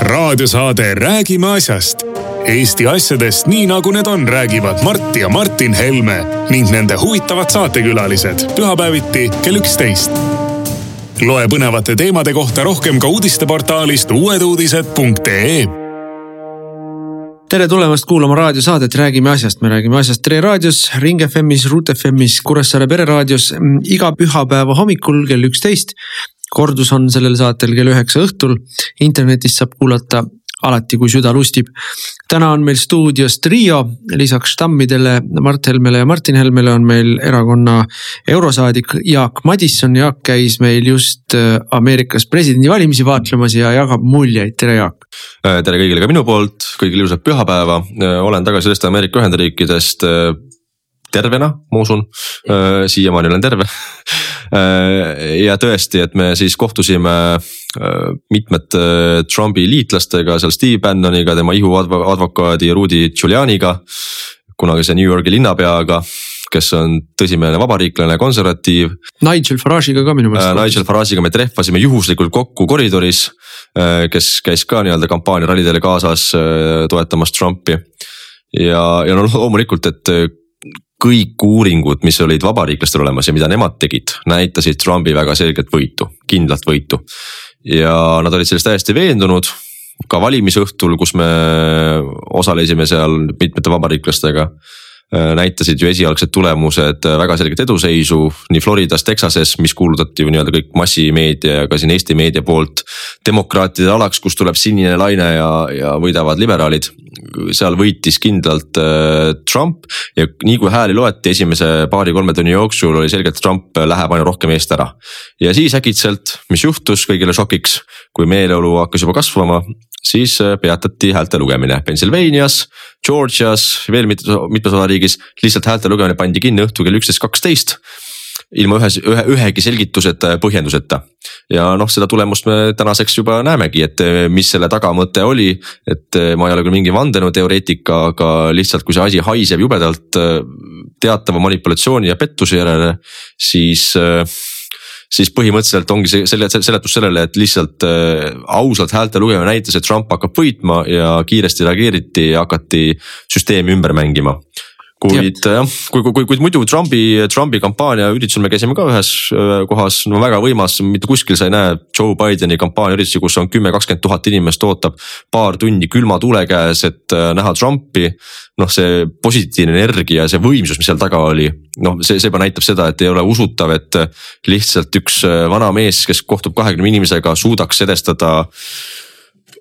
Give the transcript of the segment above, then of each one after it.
raadiosaade Räägime asjast. Eesti asjadest nii nagu need on, räägivad Mart ja Martin Helme ning nende huvitavad saatekülalised pühapäeviti kell üksteist. loe põnevate teemade kohta rohkem ka uudisteportaalist uueduudised.ee tere tulemast kuulama raadiosaadet Räägime asjast, me räägime asjast Tre raadios, Ring FM-is, Ruut FM-is, Kuressaare pereraadios iga pühapäeva hommikul kell üksteist kordus on sellel saatel kell üheksa õhtul. internetist saab kuulata alati, kui süda lustib. täna on meil stuudios trio, lisaks tammidele, Mart Helmele ja Martin Helmele on meil erakonna eurosaadik Jaak Madisson. Jaak käis meil just äh, Ameerikas presidendivalimisi vaatlemas ja jagab muljeid, tere Jaak. Äh, tere kõigile ka minu poolt, kõigile ilusat pühapäeva, äh, olen tagasi sellest Ameerika Ühendriikidest tervena, ma usun, siiamaani olen terve Äh, ja tõesti, et me siis kohtusime äh, mitmete Trumpi liitlastega seal Steve Bannoniga, tema ihuadvokaadi Rudy Giulianiga. kunagise New Yorgi linnapeaga, kes on tõsimeelne vabariiklane, konservatiiv. Nigel Farage'iga ka minu meelest. Äh, Nigel Farage'iga me trehvasime juhuslikult kokku koridoris, kes käis ka nii-öelda kampaania rallidele kaasas toetamas Trumpi ja, ja no loomulikult, et kõik uuringud, mis olid vabariiklastel olemas ja mida nemad tegid, näitasid Trumpi väga selget võitu, kindlat võitu. ja nad olid selles täiesti veendunud, ka valimisõhtul, kus me osalesime seal mitmete vabariiklastega äh, näitasid ju esialgsed tulemused väga selget eduseisu nii Floridas, Texases, mis kuulutati ju nii-öelda kõik massimeedia ja ka siin Eesti meedia poolt. demokraatide alaks, kust tuleb sinine laine ja, ja võidavad liberaalid seal võitis kindlalt äh, Trump ja nii kui hääli loeti esimese paari-kolme tunni jooksul oli selge, et Trump läheb aina rohkem eest ära. ja siis äkitselt, mis juhtus kõigile šokiks, kui meeleolu hakkas juba kasvama, siis äh, peatati häälte lugemine Pennsylvanias, Georgias, veel mitmes, mitmes osariigis lihtsalt häälte lugemine pandi kinni õhtul kell üksteist, kaksteist ilma ühes, ühe, ühegi selgituseta ja põhjenduseta. ja noh, seda tulemust me tänaseks juba näemegi, et eh, mis selle tagamõte oli. et eh, ma ei ole küll mingi vandenõuteoreetika, aga lihtsalt, kui see asi haiseb jubedalt eh, teatava manipulatsiooni ja pettuse järele, siis siis põhimõtteliselt ongi see selle seletus sellele, et lihtsalt äh, ausalt häälte lugemine näitas, et Trump hakkab võitma ja kiiresti reageeriti ja hakati süsteemi ümber mängima kuid jah, kui, kui, kui, kui muidu Trumpi, Trumpi kampaania üritusel me käisime ka ühes äh, kohas, no väga võimas, mitte kuskil sa ei näe Joe Bideni kampaania üritusi, kus on kümme, kakskümmend tuhat inimest ootab paar tundi külma tule käes, et äh, näha Trumpi. noh, see positiivne energia, see võimsus, mis seal taga oli, noh, see, see juba näitab seda, et ei ole usutav, et lihtsalt üks äh, vana mees, kes kohtub kahekümne inimesega, suudaks edestada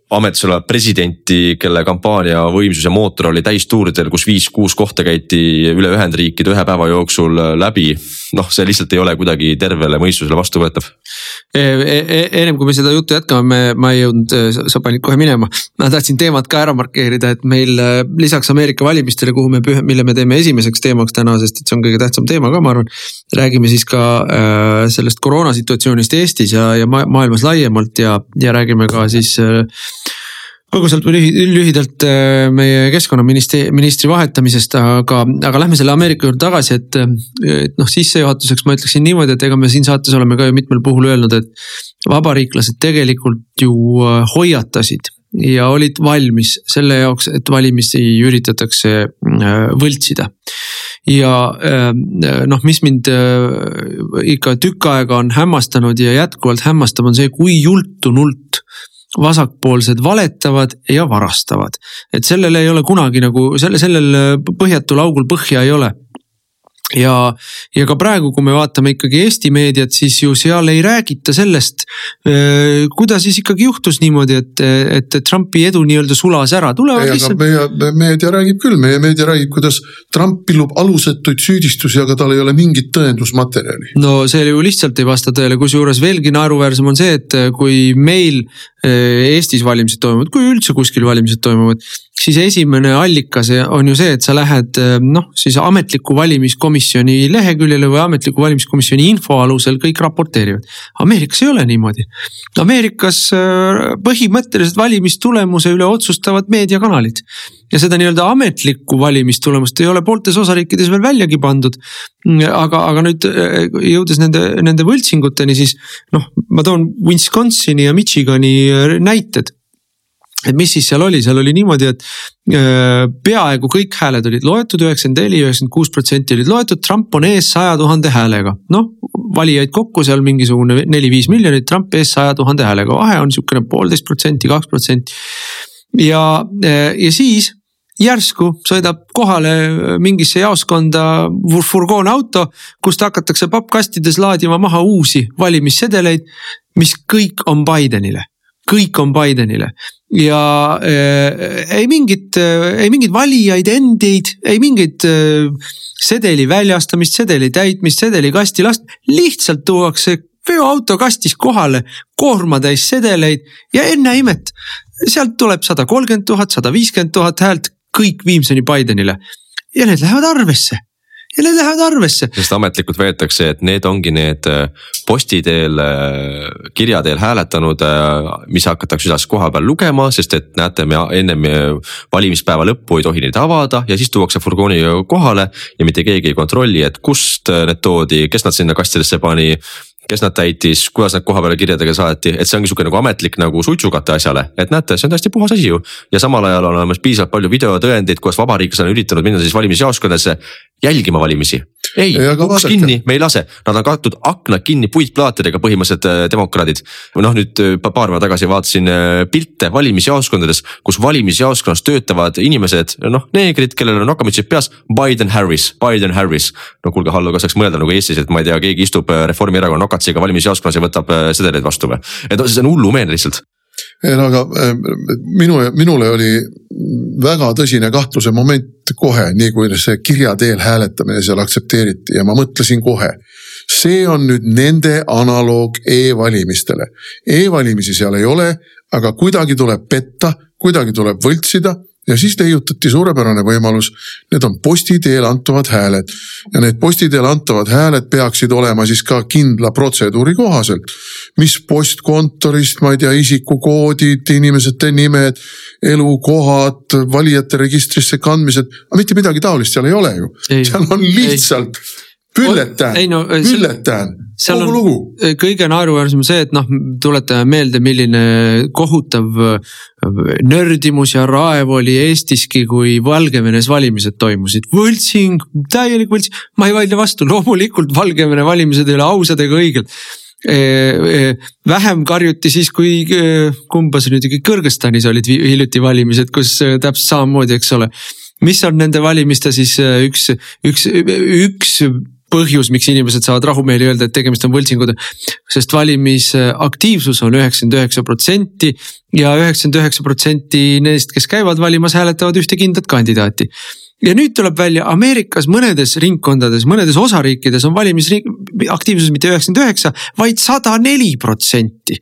ametis olevat presidenti, kelle kampaania võimsus ja mootor oli täistuuridel, kus viis-kuus kohta käidi üle Ühendriikide ühe päeva jooksul läbi. noh, see lihtsalt ei ole kuidagi tervele mõistusele vastuvõetav e. E e ennem kui me seda juttu jätkame, ma ei jõudnud, sa panid kohe minema, ma tahtsin teemat ka ära markeerida, et meil äh, lisaks Ameerika valimistele, kuhu me, mille me teeme esimeseks teemaks täna, sest et see on kõige tähtsam teema ka, ma arvan. räägime siis ka äh, sellest koroonasituatsioonist Eestis ja, ja maailmas laiemalt ja, ja räägime ka siis äh, põgusalt või lühidalt äh, meie keskkonnaministri, ministri vahetamisest, aga, aga lähme selle Ameerika juurde tagasi, et. et noh, sissejuhatuseks ma ütleksin niimoodi, et ega me siin saates oleme ka ju mitmel puhul öelnud, et vabariiklased tegelikult ju äh, hoiatasid ja olid valmis selle jaoks, et valimisi üritatakse äh, võltsida. ja noh, mis mind ikka tükk aega on hämmastanud ja jätkuvalt hämmastab, on see, kui jultunult vasakpoolsed valetavad ja varastavad. et sellel ei ole kunagi nagu selle, sellel põhjatul augul põhja ei ole ja, ja ka praegu, kui me vaatame ikkagi Eesti meediat, siis ju seal ei räägita sellest, kuidas siis ikkagi juhtus niimoodi, et, et Trumpi edu nii-öelda sulas ära, tulevad lihtsalt. meie meedia räägib küll, meie meedia räägib, kuidas Trump pillub alusetuid süüdistusi, aga tal ei ole mingit tõendusmaterjali. no see ju lihtsalt ei vasta tõele, kusjuures veelgi naeruväärsem on see, et kui meil Eestis valimised toimuvad, kui üldse kuskil valimised toimuvad siis esimene allikas on ju see, et sa lähed noh, siis ametliku valimiskomisjoni leheküljele või ametliku valimiskomisjoni info alusel kõik raporteerivad. Ameerikas ei ole niimoodi. Ameerikas äh, põhimõtteliselt valimistulemuse üle otsustavad meediakanalid ja seda nii-öelda ametlikku valimistulemust ei ole pooltes osariikides veel väljagi pandud. aga, aga nüüd äh, jõudes nende, nende võltsinguteni, siis noh, ma toon Wisconsini ja Michigani äh, näited et mis siis seal oli, seal oli niimoodi, et äh, peaaegu kõik hääled olid loetud, üheksakümmend neli, üheksakümmend kuus protsenti olid loetud, Trump on ees saja tuhande häälega. noh, valijaid kokku seal mingisugune neli-viis miljonit, Trump ees saja tuhande häälega, vahe on sihukene poolteist protsenti, kaks protsenti. ja, ja siis järsku sõidab kohale mingisse jaoskonda furgoonauto, kust hakatakse pappkastides laadima maha uusi valimissedeleid, mis kõik on Bidenile. Kõik on Bidenile. Ja äh, ei mingit äh,, ei mingeid valijaid endeid, ei mingit äh, sedeli väljastamist, sedeli täitmist, sedeli kasti last, lihtsalt tuuakse veoauto kastis kohale, koormatäis sedeleid ja ennäe imet, sealt tuleb sada kolmkümmend tuhat, sada viiskümmend tuhat häält, kõik Viimseni Bidenile ja need lähevad arvesse ja need lähevad arvesse. sest ametlikult võetakse, et need ongi need äh, posti teel, äh, kirja teel hääletanud, äh, mis hakatakse üles koha peal lugema, sest et näete, me ennem valimispäeva lõppu ei tohi neid avada ja siis tuuakse furgooni kohale ja mitte keegi ei kontrolli, et kust need toodi, kes nad sinna kastidesse pani kes nad täitis, kuidas nad koha peale kirjadega saati, et see ongi sihuke nagu ametlik nagu suitsukate asjale, et näete, see on täiesti puhas asi ju. ja samal ajal on olemas piisavalt palju videotõendeid, kuidas vabariiklased on üritanud minna siis valimisjaoskondadesse jälgima valimisi. Ei, uks kinni, me ei lase, nad on kaetud aknad kinni puitplaatidega põhimõtteliselt äh, demokraadid. noh, nüüd äh, paar päeva tagasi vaatasin äh, pilte valimisjaoskondades, kus valimisjaoskonnas töötavad inimesed, noh neegrid, kellel on nokamütsid peas, Biden, Harris, Biden, Harris. no kuulge, Hallo, kas saaks mõelda nagu Eestis, et ma ei tea, keegi istub Reformierakonna nokamütsis katsiga valimisjaoskonnas ja võtab sedeleid vastu või? et see on hullumeelne lihtsalt. ei no aga minu, minule oli väga tõsine kahtluse moment kohe, nii kui see kirja teel hääletamine seal aktsepteeriti ja ma mõtlesin kohe see on nüüd nende analoog e-valimistele e. E-valimisi seal ei ole, aga kuidagi tuleb petta, kuidagi tuleb võltsida ja siis leiutati suurepärane võimalus, need on posti teel antavad hääled. Ja need posti teel antavad hääled peaksid olema siis ka kindla protseduuri kohaselt. mis postkontorist, ma ei tea, isikukoodid, inimesete nimed, elukohad, valijate registrisse kandmised, aga mitte midagi taolist seal ei ole ju, seal on lihtsalt ei bülletään, no, bülletään, kogu lugu. kõige naeruväärsem see, et noh, tuletame meelde, milline kohutav äh, nördimus ja raev oli Eestiski, kui Valgevenes valimised toimusid. võltsing, täielik võlts, ma ei vaidle vastu, loomulikult Valgevene valimised ei ole ausad ega õiged vähem karjuti siis, kui kumba see nüüd, Kõrgõzstanis olid hiljuti valimised, kus täpselt samamoodi, eks ole mis on nende valimiste siis üks, üks, üks põhjus, miks inimesed saavad rahumeeli öelda, et tegemist on võltsinguga. sest valimisaktiivsus on üheksakümmend üheksa protsenti ja üheksakümmend üheksa protsenti neist, kes käivad valimas, hääletavad ühte kindlat kandidaati ja nüüd tuleb välja Ameerikas mõnedes ringkondades, mõnedes osariikides on valimisaktiivsus mitte üheksakümmend üheksa, vaid sada neli protsenti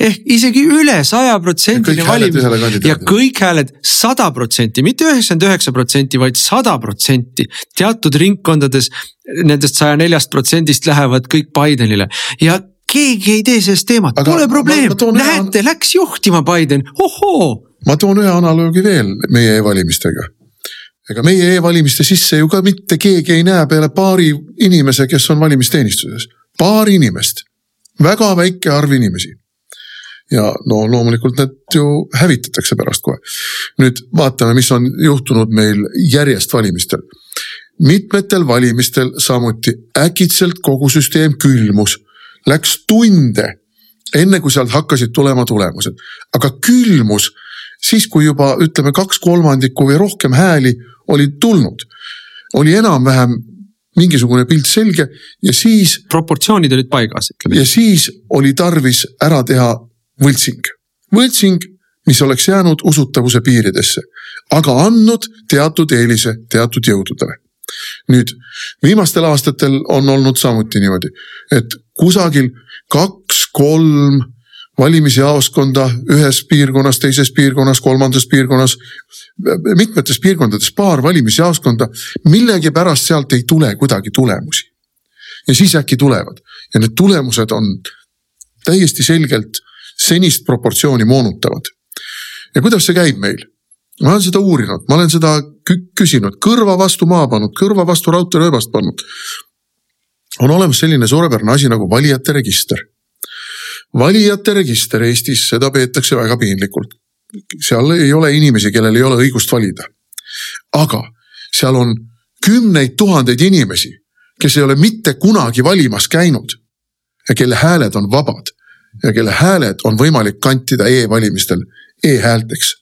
ehk isegi üle saja protsendini valimis ja kõik hääled sada protsenti, mitte üheksakümmend üheksa protsenti, vaid sada protsenti. teatud ringkondades nendest saja neljast protsendist lähevad kõik Bidenile. Ja keegi ei tee sellest teemat, pole probleem, näete ühe..., läks juhtima Biden, ohoo. ma toon ühe analoogi veel meie e-valimistega. Ega meie e-valimiste sisse ju ka mitte keegi ei näe peale paari inimese, kes on valimisteenistuses. paar inimest, väga väike arv inimesi ja no loomulikult need ju hävitatakse pärast kohe. nüüd vaatame, mis on juhtunud meil järjest valimistel. mitmetel valimistel samuti äkitselt kogu süsteem külmus, läks tunde enne kui sealt hakkasid tulema tulemused, aga külmus siis, kui juba ütleme, kaks kolmandikku või rohkem hääli olid tulnud, oli enam-vähem mingisugune pilt selge ja siis. proportsioonid olid paigas, ütleme. ja siis oli tarvis ära teha võltsing. võltsing, mis oleks jäänud usutavuse piiridesse, aga andnud teatud eelise teatud jõududele. nüüd viimastel aastatel on olnud samuti niimoodi, et kusagil kaks, kolm, valimisjaoskonda ühes piirkonnas, teises piirkonnas, kolmandas piirkonnas, mitmetes piirkondades paar valimisjaoskonda, millegipärast sealt ei tule kuidagi tulemusi. ja siis äkki tulevad ja need tulemused on täiesti selgelt senist proportsiooni moonutavad. ja kuidas see käib meil? ma olen seda uurinud, ma olen seda küsinud, kõrva vastu maa pannud, kõrva vastu raudteerööbast pannud. on olemas selline suurepärane asi nagu valijate register. valijate register Eestis, seda peetakse väga piinlikult. seal ei ole inimesi, kellel ei ole õigust valida. aga seal on kümneid tuhandeid inimesi, kes ei ole mitte kunagi valimas käinud ja kelle hääled on vabad ja kelle hääled on võimalik kantida e-valimistel e-häälteks.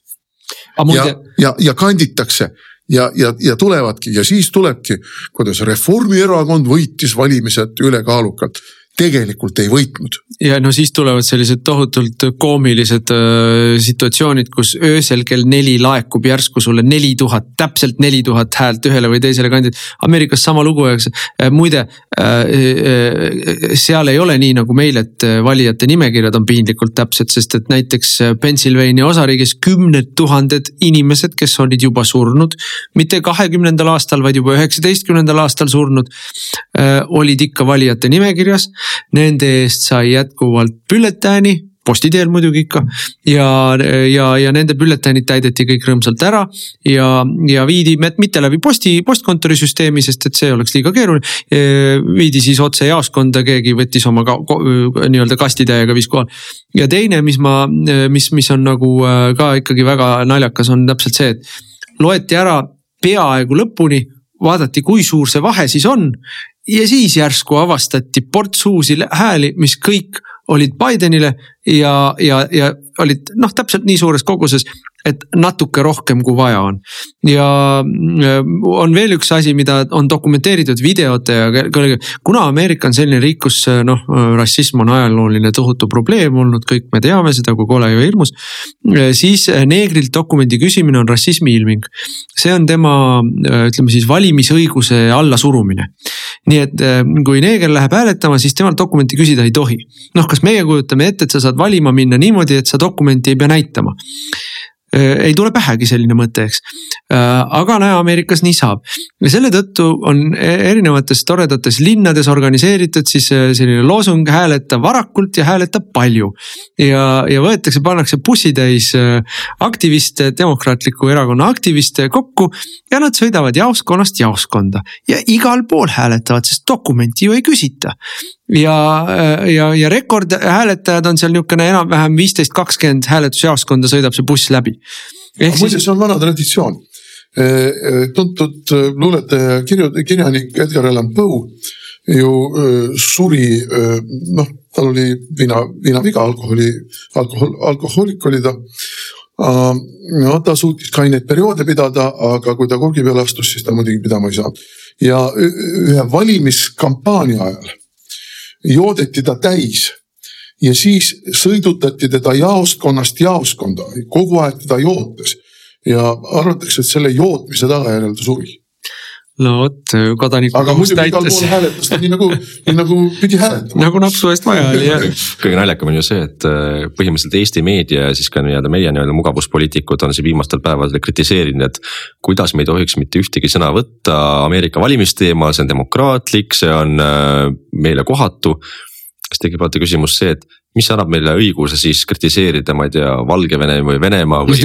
Ja, ja, ja kanditakse ja, ja, ja tulevadki ja siis tulebki, kuidas Reformierakond võitis valimised ülekaalukalt tegelikult ei võitnud. ja no siis tulevad sellised tohutult koomilised äh, situatsioonid, kus öösel kell neli laekub järsku sulle neli tuhat, täpselt neli tuhat häält ühele või teisele kandidaat. Ameerikas sama lugu, eks äh,. muide äh, äh, seal ei ole nii nagu meil, et äh, valijate nimekirjad on piinlikult täpsed, sest et näiteks äh, Pennsylvania osariigis kümned tuhanded inimesed, kes olid juba surnud. mitte kahekümnendal aastal, vaid juba üheksateistkümnendal aastal surnud äh,, olid ikka valijate nimekirjas Nende eest sai jätkuvalt bülletääni posti teel muidugi ikka ja, ja, ja nende bülletäänid täideti kõik rõõmsalt ära ja, ja viidi mitte läbi posti, postkontori süsteemi, sest et see oleks liiga keeruline. viidi siis otse jaoskonda, keegi võttis oma ka, nii-öelda kastitäiega viis kohale. ja teine, mis ma, mis, mis on nagu ka ikkagi väga naljakas, on täpselt see, et loeti ära peaaegu lõpuni vaadati, kui suur see vahe siis on ja siis järsku avastati ports uusi hääli, mis kõik olid Bidenile ja, ja, ja olid noh, täpselt nii suures koguses, et natuke rohkem kui vaja on. ja on veel üks asi, mida on dokumenteeritud videote ja kuna Ameerika on selline riik, kus noh, rassism on ajalooline tohutu probleem olnud, kõik me teame seda, kui kole ja hirmus. siis neegrilt dokumendi küsimine on rassismi ilming. see on tema, ütleme siis valimisõiguse allasurumine. nii et kui neeger läheb hääletama, siis temalt dokumenti küsida ei tohi. noh, kas meie kujutame ette, et sa saad valima minna niimoodi, et sa dokumenti ei pea näitama Äh, ei tule pähegi selline mõte, eks. Äh, aga näe, Ameerikas nii saab ja selle tõttu on e-, erinevates toredates linnades organiseeritud siis äh, selline loosung hääleta varakult ja hääleta palju. ja, ja võetakse, pannakse bussitäis aktiviste, demokraatliku erakonna aktiviste kokku ja nad sõidavad jaoskonnast jaoskonda ja igal pool hääletavad, sest dokumenti ju ei küsita ja, ja, ja rekordhääletajad on seal niisugune enam-vähem viisteist, kakskümmend hääletusjaoskonda sõidab see buss läbi. muide see on vana traditsioon. E, e, tuntud luuletaja, kirju-, kirjanik Edgar Allan Poe ju suri, noh, tal oli viina, viinaviga, alkoholi, alkohol, alkohoolik oli ta no ta suutis kaineid perioode pidada, aga kui ta kurgi peale astus, siis ta muidugi pidama ei saanud. ja ühe valimiskampaania ajal joodeti ta täis. Ja siis sõidutati teda jaoskonnast jaoskonda, kogu aeg teda jootes. Ja arvatakse, et selle jootmise tagajärjel ta suri no vot, kodaniku aga muidugi igal pool hääletas ta nii nagu, nii nagu pidi hääletama. nagu napsu eest vaja oli jah. kõige naljakam on ju see, et äh, põhimõtteliselt Eesti meedia ja siis ka nii-öelda meie nii-öelda mugavuspoliitikud on siin viimastel päevadel kritiseerinud, et. kuidas me ei tohiks mitte ühtegi sõna võtta Ameerika valimisteemal, see on demokraatlik, see on äh, meile kohatu. siis tekib alati küsimus see, et mis annab meile õiguse siis kritiseerida, ma ei tea, Valgevene või Venemaa või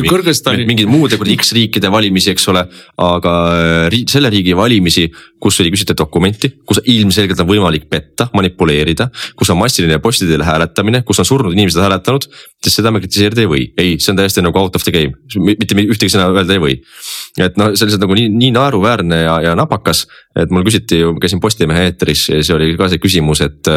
mingid muude X riikide valimisi, eks ole. aga äh, ri selle riigi valimisi, kus ei küsita dokumenti, kus ilmselgelt on võimalik petta, manipuleerida. kus on massiline posti teel hääletamine, kus on surnud inimesed hääletanud, siis seda me kritiseerida ei või, ei, see on täiesti nagu out of the game, mitte ühtegi sõna öelda ei või. et noh, see on lihtsalt nagu nii, nii naeruväärne ja, ja napakas, et mul küsiti ju, käisin Postimehe eetris ja see oli ka see küsimus, et.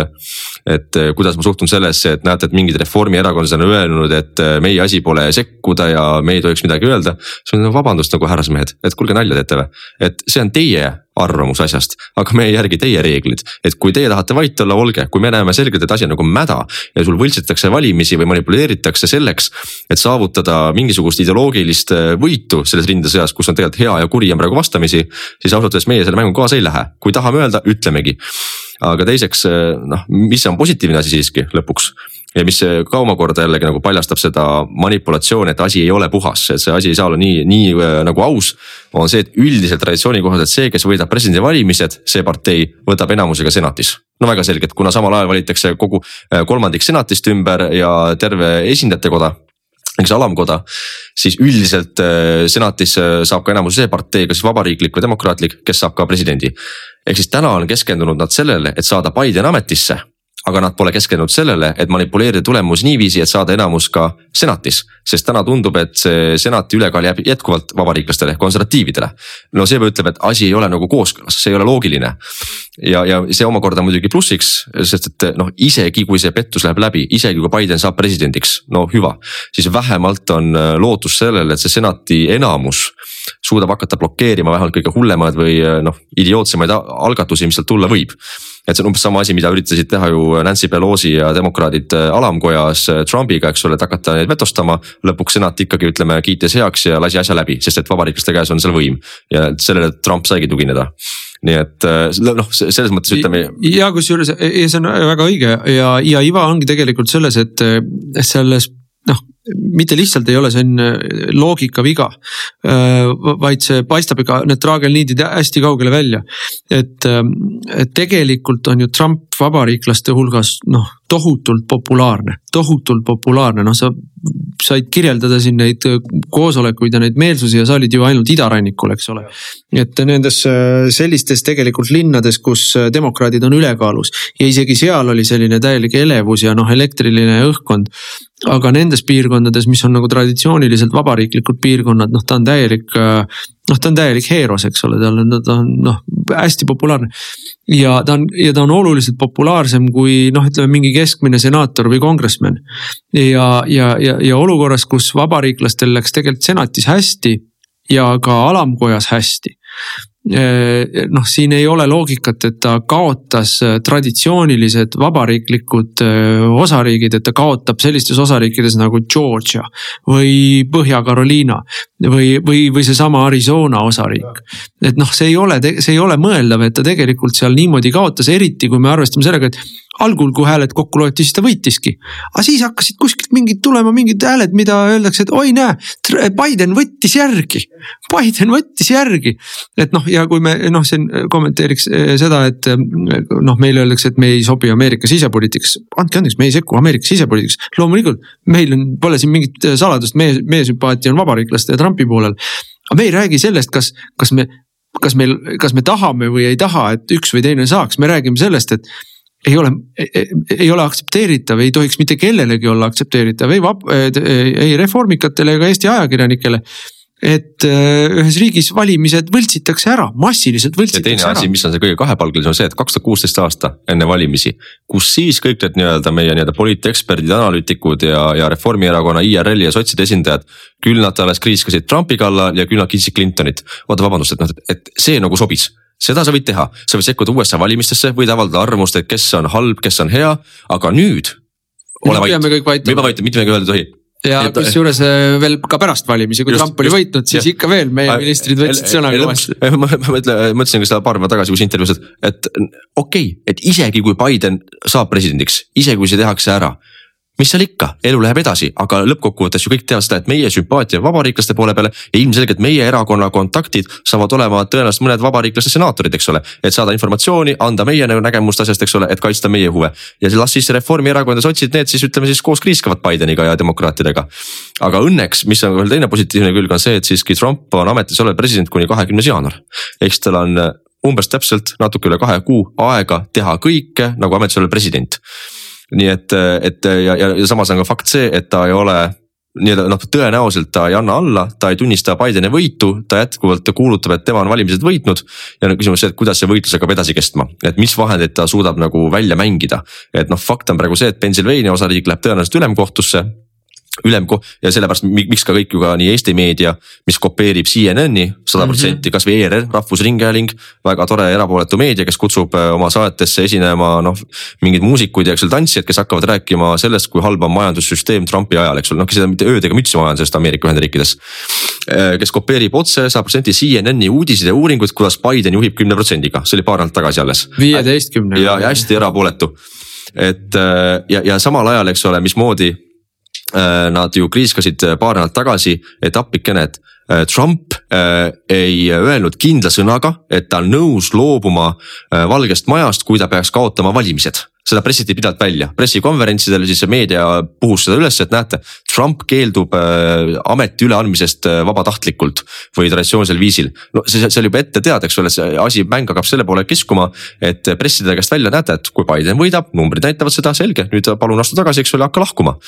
et kuidas ma suhtun sellesse, et et näete, et mingid reformierakondlased on öelnud, et meie asi pole sekkuda ja me ei tohiks midagi öelda. siis on vabandust nagu härrasmehed, et kuulge nalja teete või, et see on teie arvamus asjast, aga me ei järgi teie reeglid. et kui teie tahate vait olla, olge, kui me näeme selgelt, et asi on nagu mäda ja sul võltsitakse valimisi või manipuleeritakse selleks. et saavutada mingisugust ideoloogilist äh, võitu selles rindesõjas, kus on tegelikult hea ja kuri on praegu vastamisi. siis ausalt öeldes meie selle mängu kaasa ei lähe, kui tahame öelda, ütlemegi aga teiseks noh, mis on positiivne asi siiski lõpuks, ja mis ka omakorda jällegi nagu paljastab seda manipulatsiooni, et asi ei ole puhas, et see asi ei saa olla nii, nii äh, nagu aus. on see, et üldiselt traditsiooni kohaselt see, kes võidab presidendivalimised, see partei võtab enamusega senatis. no väga selgelt, kuna samal ajal valitakse kogu äh, kolmandik senatist ümber ja terve esindajate koda eks alamkoda, siis üldiselt äh, senatis saab ka enamuse see partei, kas vabariiklik või demokraatlik, kes saab ka presidendi. ehk siis täna on keskendunud nad sellele, et saada Biden ametisse aga nad pole keskendunud sellele, et manipuleerida tulemusi niiviisi, et saada enamus ka senatis. sest täna tundub, et see senati ülekaal jääb jätkuvalt vabariiklastele, konservatiividele. no see ütleb, et asi ei ole nagu kooskõlas, see ei ole loogiline. ja, ja see omakorda muidugi plussiks, sest et noh, isegi kui see pettus läheb läbi, isegi kui Biden saab presidendiks, no hüva. siis vähemalt on äh, lootus sellele, et see senati enamus suudab hakata blokeerima vähemalt kõige hullemaid või äh, noh, idiootsemaid algatusi, mis sealt tulla võib et see on umbes sama asi, mida üritasid teha ju Nancy Pelosi ja demokraadid äh, alamkojas äh, Trumpiga, eks ole, et hakata neid vetostama. lõpuks senat ikkagi ütleme kiitis heaks ja lasi asja läbi, sest et vabariiklaste käes on seal võim ja sellele Trump saigi tugineda nii et äh, noh, selles mõttes ütleme. ja kusjuures see on väga õige ja, ja iva ongi tegelikult selles, et selles mitte lihtsalt ei ole see on loogika viga. vaid see paistab ikka need traagelniidid hästi kaugele välja. et, et tegelikult on ju Trump vabariiklaste hulgas noh, tohutult populaarne, tohutult populaarne, noh, sa said kirjeldada siin neid koosolekuid ja neid meelsusi ja sa olid ju ainult idarannikul, eks ole. et nendes sellistes tegelikult linnades, kus demokraadid on ülekaalus ja isegi seal oli selline täielik elevus ja noh, elektriline õhkkond. Aga nendes piirkondades, mis on nagu traditsiooniliselt vabariiklikud piirkonnad, noh, ta on täielik noh, ta on täielik heeros, eks ole, tal on, ta on noh, hästi populaarne. ja ta on, ja ta on oluliselt populaarsem kui noh, ütleme mingi keskmine senaator või kongressman. ja, ja, ja, ja olukorras, kus vabariiklastel läks tegelikult senatis hästi ja ka alamkojas hästi Äh, noh, siin ei ole loogikat, et ta kaotas äh, traditsioonilised vabariiklikud äh, osariigid, et ta kaotab sellistes osariikides nagu Georgia või Põhja-Carolina või, või, või seesama Arizona osariik. et noh, see ei ole, see ei ole mõeldav, et ta tegelikult seal niimoodi kaotas, eriti kui me arvestame sellega, et algul, kui hääled kokku loeti, siis ta võitiski. aga siis hakkasid kuskilt mingid tulema mingid hääled, mida öeldakse, et oi näe, Biden võttis järgi. Biden võttis järgi, et noh, ja kui me noh, siin kommenteeriks eh, seda, et eh, noh, meile öeldakse, et me ei sobi Ameerika sisepoliitikasse. andke andeks, me ei sekku Ameerika sisepoliitikasse, loomulikult meil on, pole siin mingit saladust, meie, meie sümpaatia on vabariiklaste ja Trumpi poolel. aga me ei räägi sellest, kas, kas me kas meil, kas me tahame või ei taha, et üks või teine saaks, me räägime sellest, et ei ole, ei ole aktsepteeritav, ei tohiks mitte kellelegi olla aktsepteeritav ei vab-, ei reformikatele ega Eesti ajakirjanikele et äh, ühes riigis valimised võltsitakse ära, massiliselt võltsitakse ära. ja teine asi, mis on see kõige kahepalgelisem, on see, et kaks tuhat kuusteist aasta enne valimisi, kus siis kõik need nii-öelda meie nii-öelda poliiteksperdid, analüütikud ja, ja Reformierakonna, IRL-i ja sotside esindajad. küll nad alles kriiskasid Trumpi kallal ja küll nad kiitsid Clintonit. oota, vabandust, et noh, et see nagu sobis seda sa võid teha, sa võid sekkuda USA valimistesse, võid avaldada arvamust, et kes on halb, kes on hea, aga nüüd. ole vait, me peame vait, mitte midagi öelda ei tohi ja kusjuures äh, veel ka pärast valimisi, kui just, Trump oli just, võitnud, siis ja. ikka veel meie ministrid võtsid sõna kõvasti. ma mõtlen, mõtlesin ka seda paar päeva tagasi, kus intervjuus, et, et okei okay,, et isegi kui Biden saab presidendiks, isegi kui see tehakse ära mis seal ikka, elu läheb edasi, aga lõppkokkuvõttes ju kõik teavad seda, et meie sümpaatia vabariiklaste poole peale ja ilmselgelt meie erakonna kontaktid saavad olema tõenäoliselt mõned vabariiklaste senaatorid, eks ole. et saada informatsiooni, anda meie nägemust asjast, eks ole, et kaitsta meie huve ja las siis Reformierakond ja sotsid, need siis ütleme siis koos kriiskavad Bideniga ja demokraatidega. aga õnneks, mis on veel teine positiivne külg, on see, et siiski Trump on ametis olev president kuni kahekümnes jaanuar. ehk siis tal on umbes täpselt natuke üle kahe kuu aega teha kõike nagu ametis olev president nii et, et ja, ja, ja samas on ka fakt see, et ta ei ole nii-öelda noh, tõenäoliselt ta ei anna alla, ta ei tunnista Bideni võitu, ta jätkuvalt kuulutab, et tema on valimised võitnud. ja no küsimus see, et kuidas see võitlus hakkab edasi kestma, et mis vahendeid ta suudab nagu välja mängida. et noh, fakt on praegu see, et Pennsylvania osariik läheb tõenäoliselt ülemkohtusse ülemko- ja sellepärast miks ka kõik ju ka nii Eesti meedia, mis kopeerib CNN-i sada protsenti, mhm. kasvõi ERR, Rahvusringhääling. väga tore erapooletu meedia, kes kutsub äh, oma saatesse esinema noh, mingeid muusikuid ja eks ole tantsijad, kes hakkavad rääkima sellest, kui halb on majandussüsteem Trumpi ajal, eks ole, noh seda mitte ööd ega mütsi majandusest Ameerika Ühendriikides. Äh, kes kopeerib otse sada protsenti CNN-i uudiseid ja uuringuid, kuidas Biden juhib kümne protsendiga, see oli paar nädalat tagasi alles. viieteistkümne. ja, ja hästi erapooletu et äh, ja, ja samal ajal, eks ole, mismoodi nad ju kriiskasid paar nädalat tagasi, et appikene, et äh, Trump ei öelnud kindla sõnaga, et ta on nõus loobuma Valgest Majast, kui ta peaks kaotama valimised. Seda pressiti pidevalt välja, pressikonverentsidel siis meedia puhus seda üles, et näete, Trump keeldub äh, ameti üleandmisest äh, vabatahtlikult või traditsioonilisel viisil. no see, see oli juba ette teada, eks ole, see asi, mäng hakkab selle poole kiskuma, et pressida käest välja, näete, et kui Biden võidab, numbrid näitavad seda, selge, nüüd palun astu tagasi, eks ole, hakka lahkuma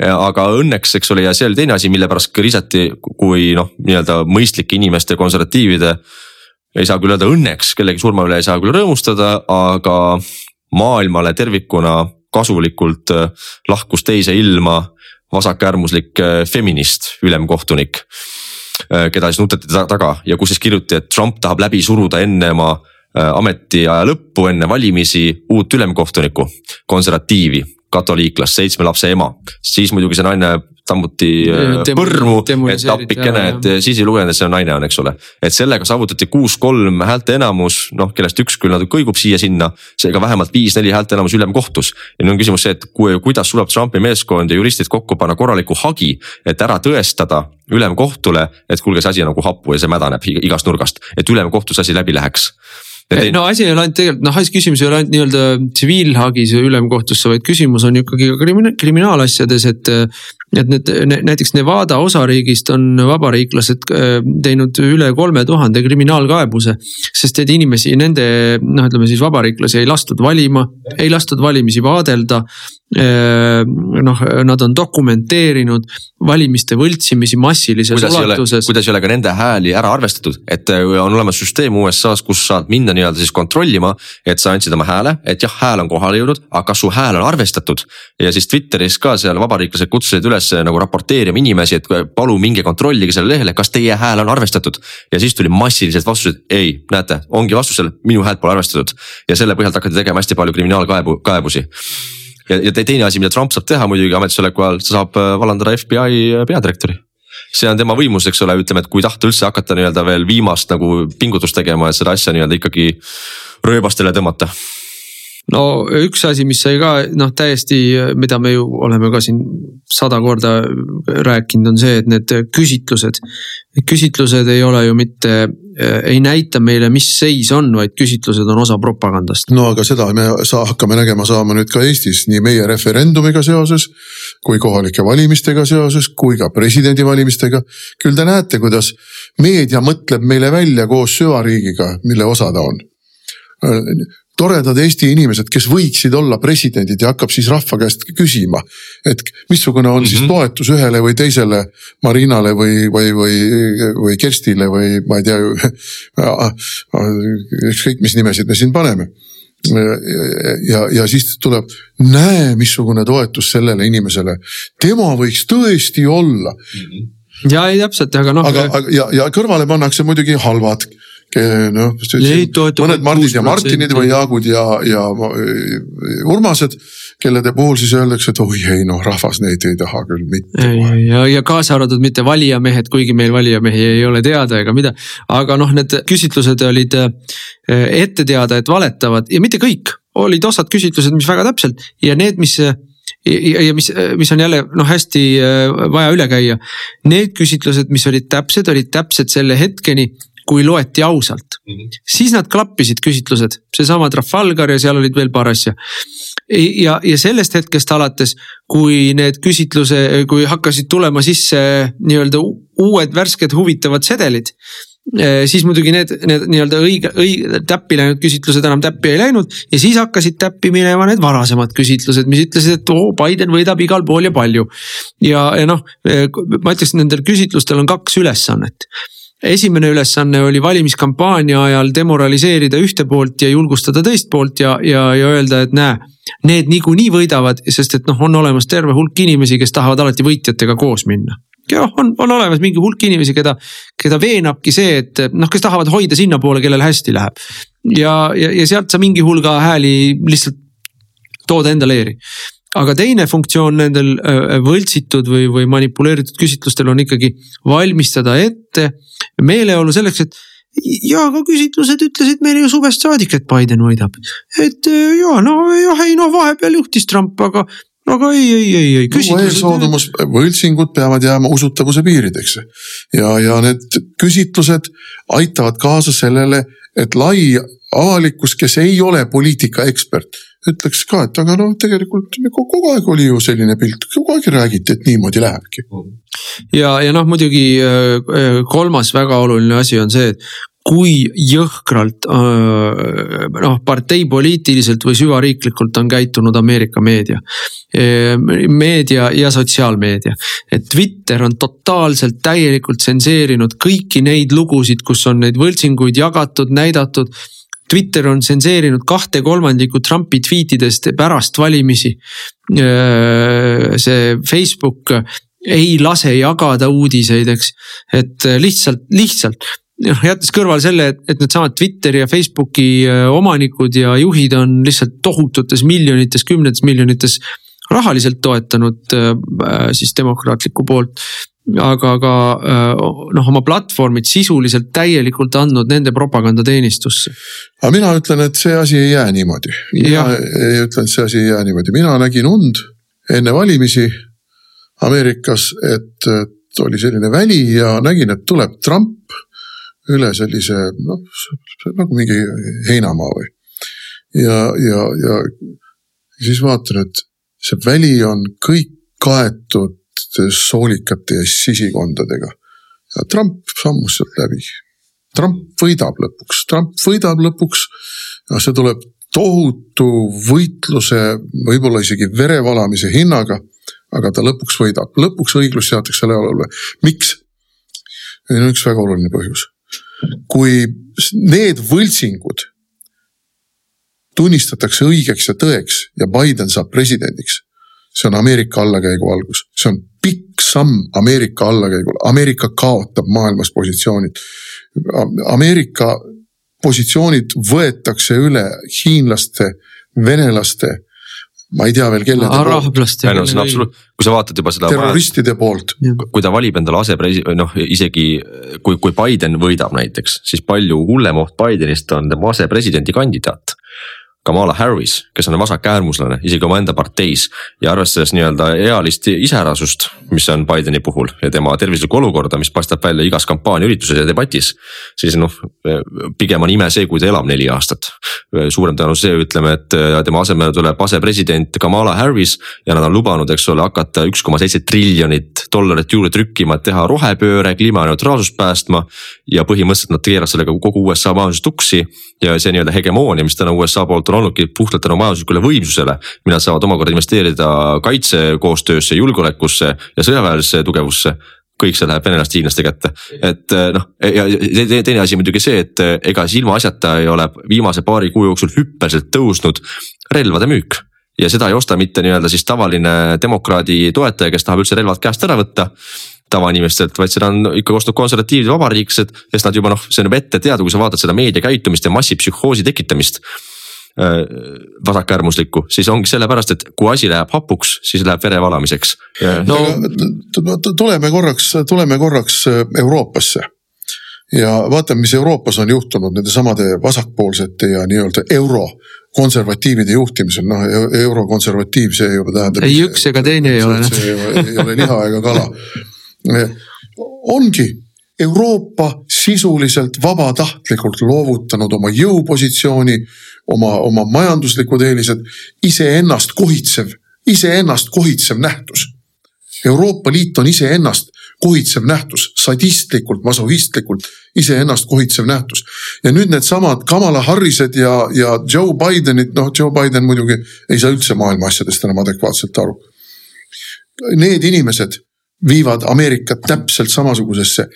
aga õnneks, eks ole, ja see oli teine asi, mille pärast kriisati, kui noh, nii-öelda mõistlike inimeste, konservatiivide ei saa küll öelda õnneks, kellegi surma üle ei saa küll rõõmustada, aga maailmale tervikuna kasulikult äh, lahkus teise ilma vasakäärmuslik äh, feminist, ülemkohtunik. Äh, keda siis nuteti taga ja kus siis kirjutati, et Trump tahab läbi suruda enne oma ametiaja lõppu, enne valimisi uut ülemkohtunikku, konservatiivi, katoliiklast, seitsme lapse ema. siis muidugi see naine tammuti äh, põrmu, et appikene, et siis ei lugenud, et see naine on, eks ole. et sellega saavutati kuus-kolm häälte enamus, noh kellest üks küll natuke kõigub siia-sinna, seega vähemalt viis-neli häälte enamus ülemkohtus. ja nüüd on küsimus see, et kui, kuidas suudab Trumpi meeskond ja juristid kokku panna korraliku hagi, et ära tõestada ülemkohtule, et kuulge, see asi on nagu happu ja see mädaneb igast nurgast, et ülemkohtus asi läbi läheks no asi ei ole ainult tegelikult noh, küsimus ei ole ainult nii-öelda tsiviilhagis ülemkohtusse, vaid küsimus on ikkagi ka krimina-, kriminaalasjades, et et need näiteks Nevada osariigist on vabariiklased äh, teinud üle kolme tuhande kriminaalkaebuse. sest et inimesi, nende noh, ütleme siis vabariiklasi ei lastud valima, ei lastud valimisi vaadelda. Äh, noh, nad on dokumenteerinud valimiste võltsimisi massilises kuidas ulatuses. kuidas ei ole ka nende hääli ära arvestatud, et äh, on olemas süsteem USA-s, kus saad minna nii-öelda siis kontrollima, et sa andsid oma hääle, et jah, hääl on kohale jõudnud, aga kas su hääl on arvestatud. ja siis Twitteris ka seal vabariiklased kutsusid üles üles nagu raporteerima inimesi, et palun minge kontrollige sellele lehele, kas teie hääl on arvestatud. ja siis tuli massiliselt vastused, ei, näete, ongi vastusel, minu häält pole arvestatud. ja selle põhjalt hakati tegema hästi palju kriminaalkaebu, kaebusi ja, ja teine asi, mida Trump saab teha muidugi ametisoleku ajal, ta saab äh, vallandada FBI peadirektori. See on tema võimus, eks ole, ütleme, et kui tahta üldse hakata nii-öelda veel viimast nagu pingutust tegema, et seda asja nii-öelda ikkagi rööbastele tõmmata no üks asi, mis sai ka noh, täiesti, mida me ju oleme ka siin sada korda rääkinud, on see, et need küsitlused. küsitlused ei ole ju mitte, ei näita meile, mis seis on, vaid küsitlused on osa propagandast. no aga seda me saa, hakkame nägema saama nüüd ka Eestis nii meie referendumiga seoses. kui kohalike valimistega seoses, kui ka presidendivalimistega. küll te näete, kuidas meedia mõtleb meile välja koos süvariigiga, mille osa ta on toredad Eesti inimesed, kes võiksid olla presidendid ja hakkab siis rahva käest küsima. et missugune on mm -hmm. siis mhm. toetus ühele või teisele Marinale või, või, või, või Kerstile või ma ei tea. ükskõik, mis nimesid me siin paneme. ja, ja siis tuleb, näe, missugune toetus sellele inimesele, tema võiks tõesti olla mm. -hmm ja ei täpselt, aga noh. aga, aga ja, ja kõrvale pannakse muidugi halvad noh, mõned Mardid ja Martinid või Jaagud ja, ja Urmased, kellede puhul siis öeldakse, et oi ei noh, rahvas neid ei taha küll mitte. ja, ja, kaasa arvatud mitte valijamehed, kuigi meil valijamehi ei ole teada ega mida. aga noh, need küsitlused olid äh, ette teada, et valetavad ja mitte kõik, olid osad küsitlused, mis väga täpselt ja need, mis ja, ja mis, mis on jälle noh, hästi vaja üle käia. Need küsitlused, mis olid täpsed, olid täpsed selle hetkeni kui loeti ausalt mm. -hmm. siis nad klappisid küsitlused, seesama Trafalgar ja seal olid veel paar asja. ja, ja sellest hetkest alates, kui need küsitluse, kui hakkasid tulema sisse nii-öelda uued värsked huvitavad sedelid eh, siis muidugi need, need nii-öelda õige, õige täppi läinud küsitlused enam täppi ei läinud ja siis hakkasid täppi minema need varasemad küsitlused, mis ütlesid, et oo, Biden võidab igal pool ja palju. ja, ja noh, eh, ma ütleks, nendel küsitlustel on kaks ülesannet esimene ülesanne oli valimiskampaania ajal demoraliseerida ühte poolt ja julgustada teist poolt ja, ja, ja öelda, et näe. Need niikuinii võidavad, sest et noh, on olemas terve hulk inimesi, kes tahavad alati võitjatega koos minna. ja noh, on, on olemas mingi hulk inimesi, keda, keda veenabki see, et noh, kes tahavad hoida sinnapoole, kellel hästi läheb. ja, ja, ja sealt sa mingi hulga hääli lihtsalt tood endale eeri aga teine funktsioon nendel äh, võltsitud või, või manipuleeritud küsitlustel on ikkagi valmistada ette meeleolu selleks, et ja ka küsitlused ütlesid meile ju suvest saadik, et Biden võidab. et äh, ja no jah, ei noh, vahepeal juhtis Trump, aga aga ei, ei, ei, ei. eelsoodumus, võltsingud peavad jääma usutavuse piirideks ja, ja need küsitlused aitavad kaasa sellele, et lai avalikkus, kes ei ole poliitikaekspert, ütleks ka, et aga noh, tegelikult kogu aeg oli ju selline pilt, kogu aeg räägiti, et niimoodi lähebki. ja, ja noh, muidugi äh, äh, kolmas väga oluline asi on see, et kui jõhkralt noh, parteipoliitiliselt või süvariiklikult on käitunud Ameerika meedia. meedia ja sotsiaalmeedia, et Twitter on totaalselt täielikult tsenseerinud kõiki neid lugusid, kus on neid võltsinguid jagatud, näidatud Twitter on tsenseerinud kahte kolmandikku Trumpi tweetidest pärast valimisi. see Facebook ei lase jagada uudiseid, eks, et lihtsalt, lihtsalt noh, jättes kõrvale selle, et, et needsamad Twitteri ja Facebooki omanikud ja juhid on lihtsalt tohututes miljonites, kümnetes miljonites rahaliselt toetanud siis demokraatlikku poolt. Aga ka noh, oma platvormid sisuliselt täielikult andnud nende propagandateenistusse. aga mina ütlen, et see asi ei jää niimoodi. mina ei ütle, et see asi ei jää niimoodi, mina nägin und enne valimisi Ameerikas, et, et oli selline väli ja nägin, et tuleb Trump üle sellise noh, nagu mingi heinamaa või. ja, ja, ja siis vaatan, et see väli on kõik kaetud soolikate ja sisikondadega. ja Trump sammus sealt läbi. Trump võidab lõpuks, Trump võidab lõpuks. see tuleb tohutu võitluse, võib-olla isegi verevalamise hinnaga. aga ta lõpuks võidab, lõpuks õiglus seatakse üle olule. miks? meil on üks väga oluline põhjus kui need võltsingud tunnistatakse õigeks ja tõeks ja Biden saab presidendiks, see on Ameerika allakäigu algus, see on pikk samm Ameerika allakäigul, Ameerika kaotab maailmas positsioonid. Ameerika positsioonid võetakse üle hiinlaste, venelaste ma ei tea veel kelle. araablaste. ei no see on absoluut, kui sa vaatad juba seda. terroristide poolt. kui ta valib endale asepresi-, noh isegi kui, kui Biden võidab näiteks, siis palju hullem oht Bidenist on tema asepresidendi kandidaat Kamala Harris, kes on vasakäärmuslane isegi omaenda parteis ja arvestades nii-öelda ealist iseärasust, mis on Bideni puhul ja tema tervislikku olukorda, mis paistab välja igas kampaaniaürituses ja debatis. siis noh, pigem on ime see, kui ta elab neli aastat. suurem tõenäosus see, ütleme, et tema asemele tuleb asepresident Kamala Harris ja nad on lubanud, eks ole, hakata üks koma seitse triljonit dollarit juurde trükkima, et teha rohepööre, kliimaneutraalsust päästma. ja põhimõtteliselt nad keeravad sellega kogu USA majanduse tuksi ja see nii-öelda hegemoonia, mis täna USA poolt on olnudki puhtalt tänu majanduslikule võimsusele. mida saavad omakorda investeerida kaitsekoostöösse, julgeolekusse ja sõjaväelisse tugevusse kõik see läheb venelaste hiinlaste kätte, et eh, noh, ja teine asi muidugi see, et eh, ega siis ilmaasjata ei ole viimase paari kuu jooksul hüppeliselt tõusnud relvade müük ja seda ei osta mitte nii-öelda siis tavaline demokraadi toetaja, kes tahab üldse relvad käest ära võtta tavainimestelt, vaid seda on ikka ostnud konservatiivsed vabariiklased, sest nad juba noh, see on juba ette teada, kui sa vaatad seda meedia käitumist ja massipsühhoosi tekitamist vasakäärmuslikku, siis ongi sellepärast, et kui asi läheb hapuks, siis läheb vere valamiseks. no tuleme korraks, tuleme korraks äh, Euroopasse ja vaatame, mis Euroopas on juhtunud nende samade vasakpoolsete ja nii-öelda euro konservatiivide juhtimisel, noh eurokonservatiiv, see juba tähendab. ei üks ega teine ei ole. see ei ole liha ega kala. ongi Euroopa sisuliselt vabatahtlikult loovutanud oma jõupositsiooni oma, oma majanduslikud eelised, iseennast kohitsev, iseennast kohitsev nähtus. Euroopa Liit on iseennast kohitsev nähtus, sadistlikult, masohhistlikult iseennast kohitsev nähtus. ja nüüd needsamad Kamala Harrised ja, ja Joe Bidenid, noh, Joe Biden muidugi ei saa üldse maailma asjadest enam adekvaatselt aru. Need inimesed viivad Ameerikat täpselt samasugusesse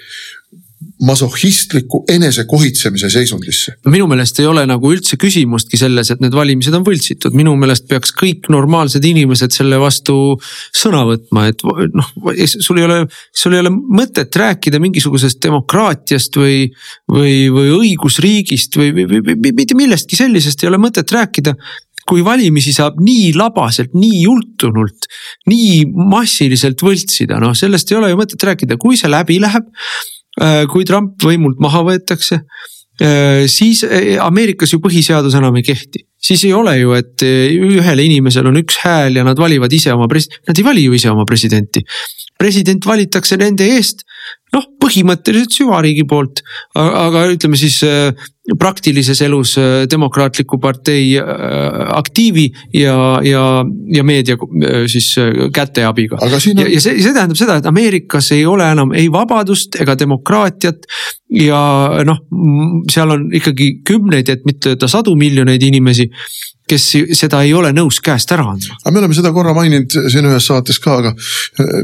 masohhistliku enesekohitsemise seisundisse. no minu meelest ei ole nagu üldse küsimustki selles, et need valimised on võltsitud, minu meelest peaks kõik normaalsed inimesed selle vastu sõna võtma, et noh, sul ei ole, sul ei ole mõtet rääkida mingisugusest demokraatiast või. või, või õigusriigist või, või, või, mitte millestki sellisest ei ole mõtet rääkida kui valimisi saab nii labaselt, nii jultunult, nii massiliselt võltsida, noh sellest ei ole ju mõtet rääkida, kui see läbi läheb kui Trump võimult maha võetakse siis Ameerikas ju põhiseadus enam ei kehti, siis ei ole ju, et ühel inimesel on üks hääl ja nad valivad ise oma pres-, nad ei vali ju ise oma presidenti. president valitakse nende eest noh, põhimõtteliselt süvariigi poolt, aga ütleme siis äh, praktilises elus äh, Demokraatliku partei äh, aktiivi ja, ja, ja meedia siis käteabiga. On... ja, ja see, see tähendab seda, et Ameerikas ei ole enam ei vabadust ega demokraatiat. ja noh, seal on ikkagi kümneid, et mitte öelda sadu miljoneid inimesi kes seda ei ole nõus käest ära andma. aga me oleme seda korra maininud siin ühes saates ka, aga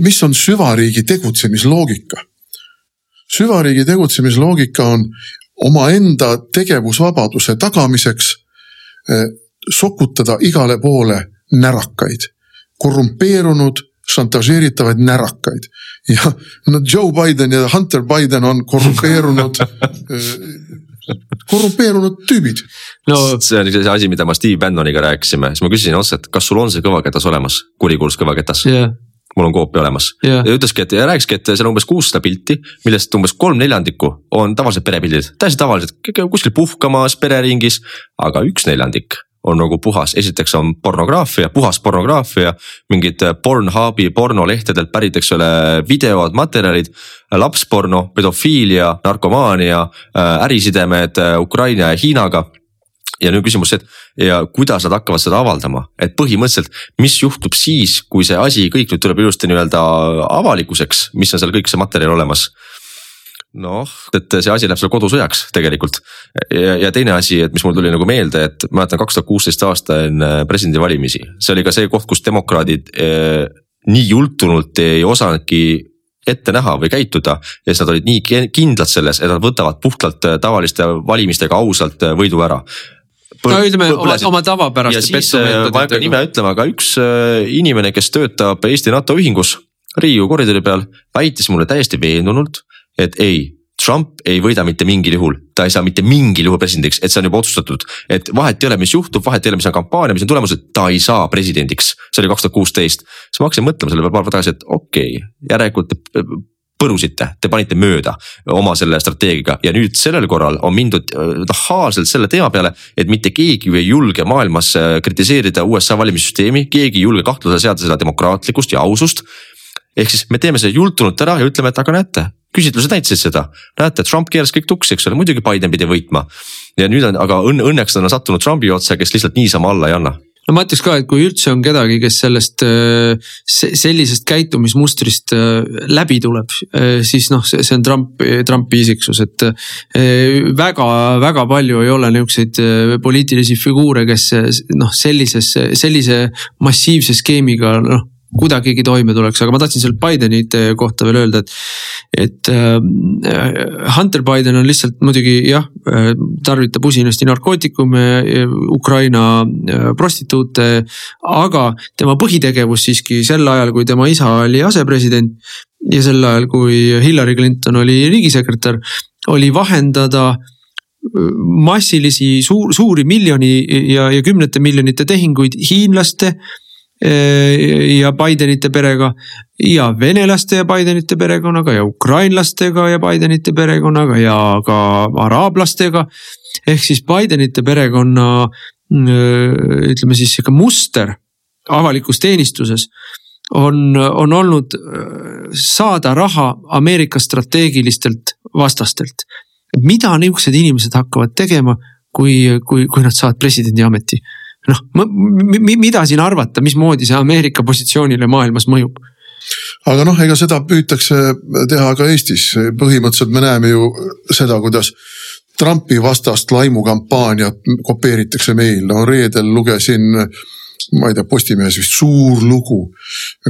mis on süvariigi tegutsemisloogika? Süvariigi tegutsemisloogika on omaenda tegevusvabaduse tagamiseks eh, sokutada igale poole närakaid, korrumpeerunud, šantažeeritavaid närakaid. Ja no Joe Biden ja Hunter Biden on korrumpeerunud eh, korrumpeerunud tüübid. no see on see asi, mida ma Steve Bannoniga rääkisime, siis ma küsisin otse, et kas sul on see kõvaketas olemas, kurikuulus kõvaketas yeah mul on koopia olemas yeah. ja ütleski, et ja rääkiski, et seal on umbes kuussada pilti, millest umbes kolm neljandikku on tavalised perepildid, täiesti tavalised, kuskil puhkamas pereringis. aga üks neljandik on nagu puhas, esiteks on pornograafia, puhas pornograafia, mingid Pornhubi pornolehtedelt pärit, eks ole, videod, materjalid. lapsporno, pedofiilia, narkomaania, ärisidemed Ukraina ja Hiinaga ja nüüd küsimus see, et ja kuidas nad hakkavad seda avaldama, et põhimõtteliselt, mis juhtub siis, kui see asi kõik nüüd tuleb ilusti nii-öelda avalikkuseks, mis on seal kõik see materjal olemas? Noh, et see asi läheb seal kodusõjaks tegelikult. ja, ja teine asi, et mis mul tuli nagu meelde, et mäletan kaks tuhat kuusteist aasta enne presidendivalimisi, see oli ka see koht, kus demokraadid eh, nii jultunult ei osanudki ette näha või käituda. Ja siis nad olid nii kindlad selles, et nad võtavad puhtalt tavaliste valimistega ausalt võidu ära no ütleme oma, oma tavapäraste petsumeetoditega. ma ei hakka nime ütlema, aga üks äh, inimene, kes töötab Eesti NATO ühingus Riigikogu koridori peal, väitis mulle täiesti veendunult, et ei Trump ei võida mitte mingil juhul, ta ei saa mitte mingil juhul presidendiks, et see on juba otsustatud. et vahet ei ole, mis juhtub, vahet ei ole, mis on kampaania, mis on tulemused, ta ei saa presidendiks. see oli kaks tuhat kuusteist, siis ma hakkasin mõtlema selle peale paar päeva tagasi, et okei okay,, järelikult põrusite, te panite mööda oma selle strateegiaga ja nüüd sellel korral on mindud äh, nahaalselt selle teema peale, et mitte keegi ju ei julge maailmas äh, kritiseerida USA valimissüsteemi, keegi ei julge kahtluse seada seda demokraatlikkust ja ausust. ehk siis me teeme selle jultunult ära ja ütleme, et aga näete, küsitlused näitasid seda, näete, Trump keeras kõik tuksi, eks ole, muidugi Biden pidi võitma. ja nüüd on, aga õnn, õnneks on sattunud Trumpi otsa, kes lihtsalt niisama alla ei anna no ma ütleks ka, et kui üldse on kedagi, kes sellest äh, sellisest käitumismustrist äh, läbi tuleb, äh, siis noh, see on Trump, Trumpi isiksus, et väga-väga palju ei ole niisuguseid poliitilisi figuure, kes noh, sellises, sellise massiivse skeemiga noh kuidagigi toime tuleks, aga ma tahtsin selle Bidenite kohta veel öelda, et. et äh, Hunter Biden on lihtsalt muidugi jah, äh, tarvitab usinasti narkootikume, Ukraina äh, prostituute. aga tema põhitegevus siiski sel ajal, kui tema isa oli asepresident ja sel ajal, kui Hillary Clinton oli riigisekretär, oli vahendada massilisi suur, suuri miljoni ja, ja kümnete miljonite tehinguid hiinlaste ja Bidenite perega ja venelaste ja Bidenite perekonnaga ja ukrainlastega ja Bidenite perekonnaga ja ka araablastega. ehk siis Bidenite perekonna mm, ütleme siis sihuke muster avalikus teenistuses on, on olnud äh, saada raha Ameerika strateegilistelt vastastelt. mida nihukesed inimesed hakkavad tegema, kui, kui, kui nad saavad presidendi ameti noh, mida siin arvata, mismoodi see Ameerika positsioonile maailmas mõjub? aga noh, ega seda püütakse teha ka Eestis, põhimõtteliselt me näeme ju seda, kuidas Trumpi vastast laimukampaaniat kopeeritakse meil, no reedel lugesin ma ei tea, Postimehes vist suur lugu.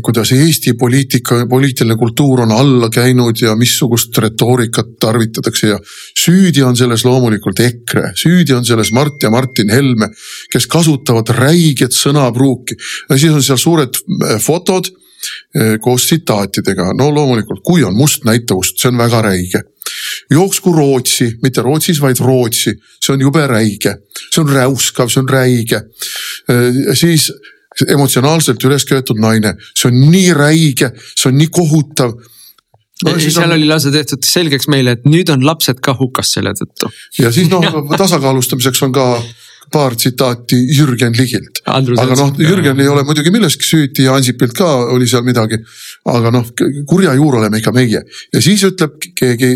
kuidas Eesti poliitika, poliitiline kultuur on alla käinud ja missugust retoorikat tarvitatakse ja süüdi on selles loomulikult EKRE, süüdi on selles Mart ja Martin Helme, kes kasutavad räiget sõnapruuki. ja siis on seal suured äh, fotod äh, koos tsitaatidega, no loomulikult, kui on must näitavust, see on väga räige jooksku Rootsi, mitte Rootsis, vaid Rootsi, see on jube räige, see on räuskav, see on räige. Äh, siis emotsionaalselt üles köetud naine, see on nii räige, see on nii kohutav. No siis seal on- oli lausa tehtud selgeks meile, et nüüd on lapsed ka hukas selle tõttu. ja siis noh tasakaalustamiseks on ka paar tsitaati Jürgen Ligilt. Aga noh, Jürgen ei ole muidugi milleski süüdi ja Ansipilt ka oli seal midagi. aga noh, kurja juur oleme ikka meie ja siis ütleb keegi,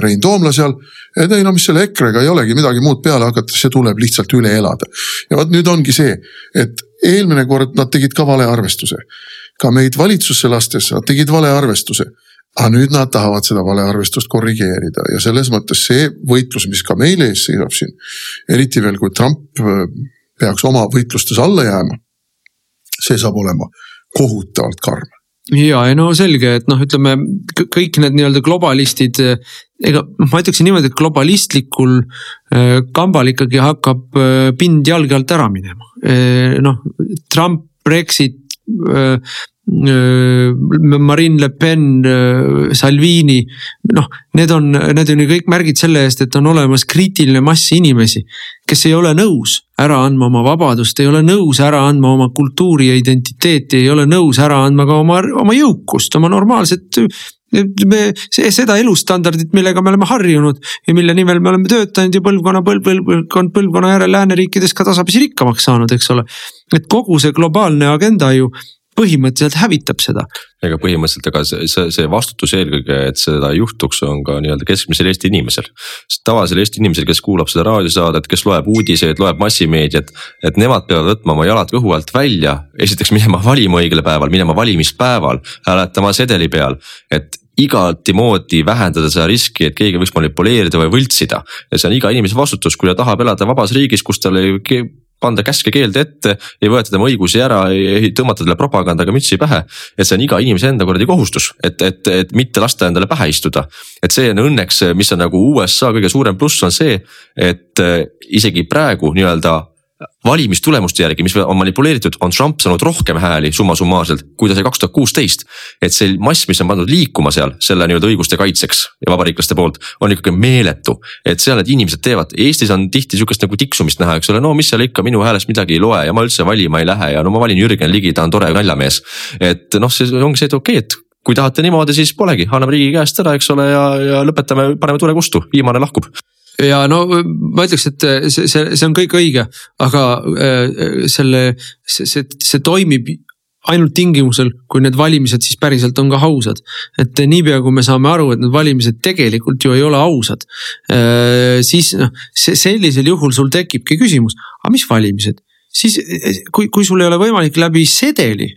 Rein Toomla seal, et ei no mis selle EKRE-ga ei olegi midagi muud peale hakata, see tuleb lihtsalt üle elada. ja vot nüüd ongi see, et eelmine kord nad tegid ka valearvestuse. ka meid valitsusse lastes nad tegid valearvestuse aga nüüd nad tahavad seda valearvestust korrigeerida ja selles mõttes see võitlus, mis ka meil ees seisab siin, eriti veel kui Trump äh, peaks oma võitlustes alla jääma, see saab olema kohutavalt karm. ja, ja no selge, et noh, ütleme kõ- kõik need nii-öelda globalistid, ega noh, ma ütleksin niimoodi, et globalistlikul äh, kambal ikkagi hakkab äh, pind jalge alt ära minema. noh, Trump, Brexit, Marine Le Pen, Salvini, noh, need on, need on ju kõik märgid selle eest, et on olemas kriitiline mass inimesi, kes ei ole nõus ära andma oma vabadust, ei ole nõus ära andma oma kultuuri ja identiteeti, ei ole nõus ära andma ka oma, oma jõukust, oma normaalset me see, seda elustandardit, millega me oleme harjunud ja mille nimel me oleme töötanud ja põlvkonna, põlv, põlvkond põlvkonna järel lääneriikides ka tasapisi rikkamaks saanud, eks ole. et kogu see globaalne agenda ju põhimõtteliselt hävitab seda. ega põhimõtteliselt, ega see, see, vastutus eelkõige, et seda juhtuks, on ka nii-öelda keskmisel Eesti inimesel. tavalisel Eesti inimesel, kes kuulab seda raadiosaadet, kes loeb uudiseid, loeb massimeediat, et nemad peavad võtma oma jalad kõhu alt välja, esiteks minema valima õigel päeval, minema valimispäeval, hääletama sedeli peal, et igati moodi vähendada seda riski, et keegi võiks manipuleerida või võltsida. ja see on iga inimese vastutus, kui ta tahab elada vabas riigis, kus talle ei panda käske keelde ette, ei võeta tema õigusi ära, ei tõmmata talle propagandaga mütsi pähe. et see on iga inimese enda kuradi kohustus, et, et, et mitte lasta endale pähe istuda. et see on õnneks, mis on nagu USA kõige suurem pluss on see, et äh, isegi praegu nii-öelda valimistulemuste järgi, mis on manipuleeritud, on Trump saanud rohkem hääli summa summaarselt, kui ta sai kaks tuhat kuusteist. et see mass, mis on pandud liikuma seal selle nii-öelda õiguste kaitseks ja vabariiklaste poolt, on ikkagi meeletu. et seal need inimesed teevad, Eestis on tihti sihukest nagu tiksumist näha, eks ole, no mis seal ikka, minu häälest midagi ei loe ja ma üldse valima ei lähe ja no ma valin Jürgen Ligi, ta on tore naljamees. et noh, see ongi see, et okei okay,, et kui tahate niimoodi, siis polegi, anname riigi käest ära, eks ole, ja, ja lõpetame, paneme tule kustu, viimane lahkub ja no ma ütleks, et see, see, see on kõik õige, aga äh, selle, see, see, see toimib ainult tingimusel, kui need valimised siis päriselt on ka ausad. et niipea, kui me saame aru, et need valimised tegelikult ju ei ole ausad, siis noh, sellisel juhul sul tekibki küsimus, aga mis valimised? siis kui, kui sul ei ole võimalik läbi sedeli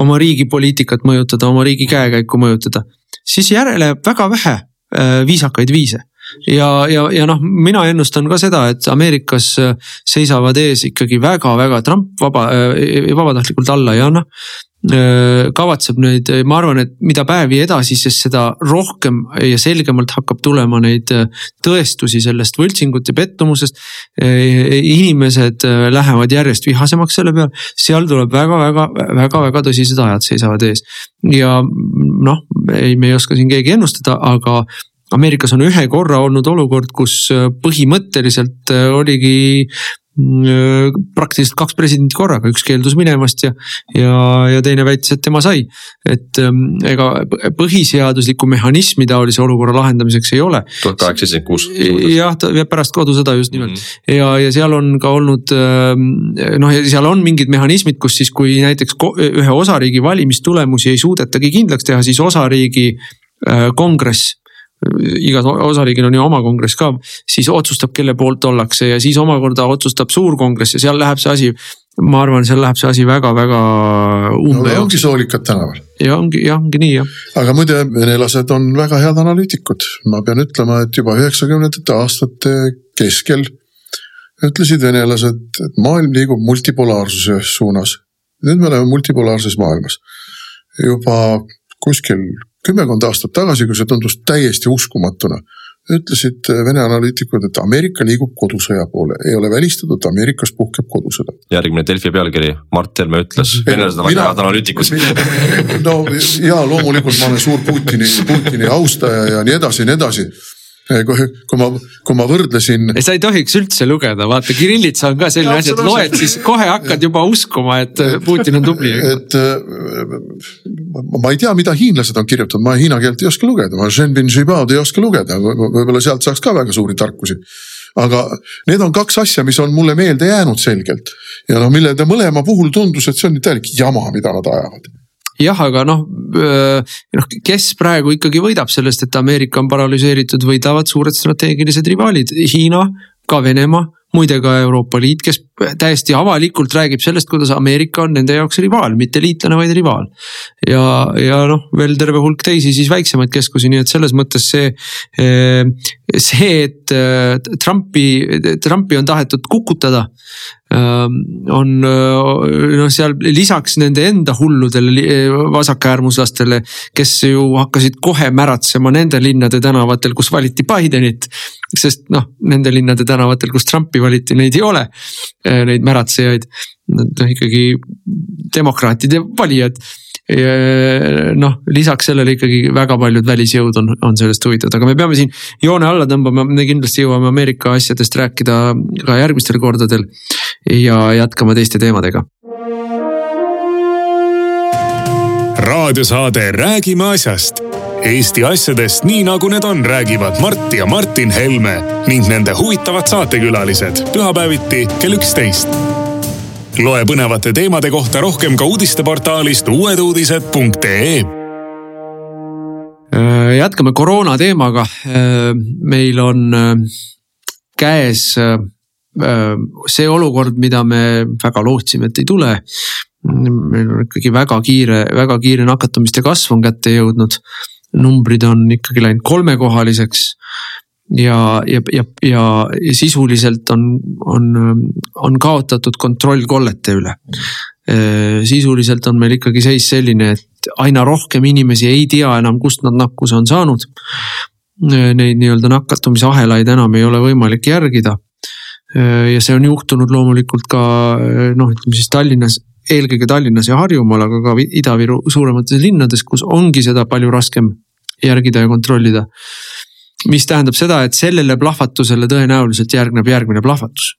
oma riigi poliitikat mõjutada, oma riigi käekäiku mõjutada, siis järele jääb väga vähe äh, viisakaid viise ja, ja, ja noh, mina ennustan ka seda, et Ameerikas äh, seisavad ees ikkagi väga-väga Trump vaba, vabatahtlikult alla ei anna. kavatseb neid, ma arvan, et mida päevi edasi, sest seda rohkem ja selgemalt hakkab tulema neid äh, tõestusi sellest võltsingut ja pettumusest. inimesed äh, lähevad järjest vihasemaks selle peale, seal tuleb väga-väga-väga-väga tõsised ajad seisavad ees. ja noh, ei, me ei oska siin keegi ennustada, aga Ameerikas on ühe korra olnud olukord, kus äh, põhimõtteliselt äh, oligi mm, praktiliselt kaks presidenti korraga, üks keeldus minemast ja, ja, ja teine väitis, et tema sai. et ähm, ega põhiseaduslikku mehhanismi taolise olukorra lahendamiseks ei ole. tuhat kaheksasada kuus. jah, pärast kodusõda just nimelt ja, ja seal on ka olnud ähm, noh, ja seal on mingid mehhanismid, kus siis, kui näiteks ühe osariigi valimistulemusi ei suudetagi kindlaks teha, siis osariigi äh, kongress igas osariigil on ju oma kongress ka, siis otsustab, kelle poolt ollakse ja siis omakorda otsustab suur kongress ja seal läheb see asi, ma arvan, seal läheb see asi väga-väga no umbe ongi jooksma soolikad tänaval. ja ongi, jah, ongi nii jah. aga muide, venelased on väga head analüütikud, ma pean ütlema, et juba üheksakümnendate aastate keskel ütlesid venelased, et maailm liigub multipolaarsuse suunas. nüüd me oleme multipolaarses maailmas. juba kuskil kümmekond aastat tagasi, kui see tundus täiesti uskumatuna, ütlesid Vene analüütikud, et Ameerika liigub kodusõja poole, ei ole välistatud, Ameerikas puhkeb kodusõda. järgmine Delfi pealkiri, Mart Helme ütles, venelased on väga head analüütikud. no ja loomulikult ma olen suur Putini, Putini austaja ja nii edasi ja nii edasi. Kui ma, kui ma võrdlesin. sa ei tohiks üldse lugeda, vaata Kirillitsa on ka selline asi, et loed, siis kohe hakkad juba uskuma, et Putin on tubli. et äh, ma ei tea, mida hiinlased on kirjutanud, ma hiina keelt ei oska lugeda, ma Shenbin Shibaod ei oska lugeda, võib-olla sealt saaks ka väga suuri tarkusi. Aga need on kaks asja, mis on mulle meelde jäänud selgelt. Ja noh, mille mõlema puhul tundus, et see on täielik jama, mida nad ajavad jah, aga noh, noh, kes praegu ikkagi võidab sellest, et Ameerika on paralüseeritud, võidavad suured strateegilised rivaalid, Hiina, ka Venemaa muide ka Euroopa Liit, kes täiesti avalikult räägib sellest, kuidas Ameerika on nende jaoks rivaal, mitte liitlane, vaid rivaal. ja, ja noh, veel terve hulk teisi siis väiksemaid keskusi, nii et selles mõttes see, see, et Trumpi, Trumpi on tahetud kukutada on noh, seal lisaks nende enda hulludele vasakäärmuslastele, kes ju hakkasid kohe märatsema nende linnade tänavatel, kus valiti Bidenit. sest noh, nende linnade tänavatel, kus Trumpi valiti, neid ei ole, neid märatsejaid. Nad noh ikkagi demokraatide valijad noh, lisaks sellele ikkagi väga paljud välisjõud on, on sellest huvitatud, aga me peame siin joone alla tõmbama, me kindlasti jõuame Ameerika asjadest rääkida ka järgmistel kordadel. ja jätkama teiste teemadega. raadiosaade Räägime asjast. Eesti asjadest nii nagu need on, räägivad Mart ja Martin Helme ning nende huvitavad saatekülalised pühapäeviti kell üksteist loe põnevate teemade kohta rohkem ka uudisteportaalist uueduudised.ee. Äh, jätkame koroona teemaga. Äh, meil on äh, käes see olukord, mida me väga lootsime, et ei tule. meil on ikkagi väga kiire, väga kiire nakatumiste kasv on kätte jõudnud. numbrid on ikkagi läinud kolmekohaliseks ja, ja, ja, ja, ja sisuliselt on, on, on kaotatud kontroll kollete üle. sisuliselt on meil ikkagi seis selline, et aina rohkem inimesi ei tea enam, kust nad nakkuse on saanud. Neid nii-öelda nakatumisahelaid enam ei ole võimalik järgida. ja see on juhtunud loomulikult ka noh, ütleme siis Tallinnas eelkõige Tallinnas ja Harjumaal, aga ka Ida-Viru suuremates linnades, kus ongi seda palju raskem järgida ja kontrollida mis tähendab seda, et sellele plahvatusele tõenäoliselt järgneb järgmine plahvatus.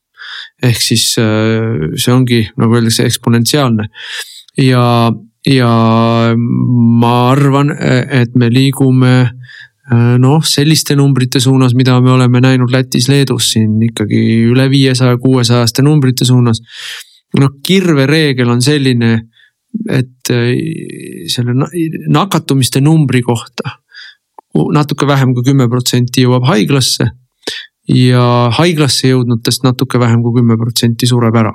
ehk siis äh, see ongi nagu öeldakse, eksponentsiaalne ja, ja ma arvan, et me liigume äh, noh, selliste numbrite suunas, mida me oleme näinud Lätis-Leedus siin ikkagi üle viiesaja, kuuesajaste numbrite suunas. noh, kirvereegel on selline, et äh, selle nakatumiste numbri kohta natuke vähem kui kümme protsenti jõuab haiglasse. ja haiglasse jõudnutest natuke vähem kui kümme protsenti sureb ära.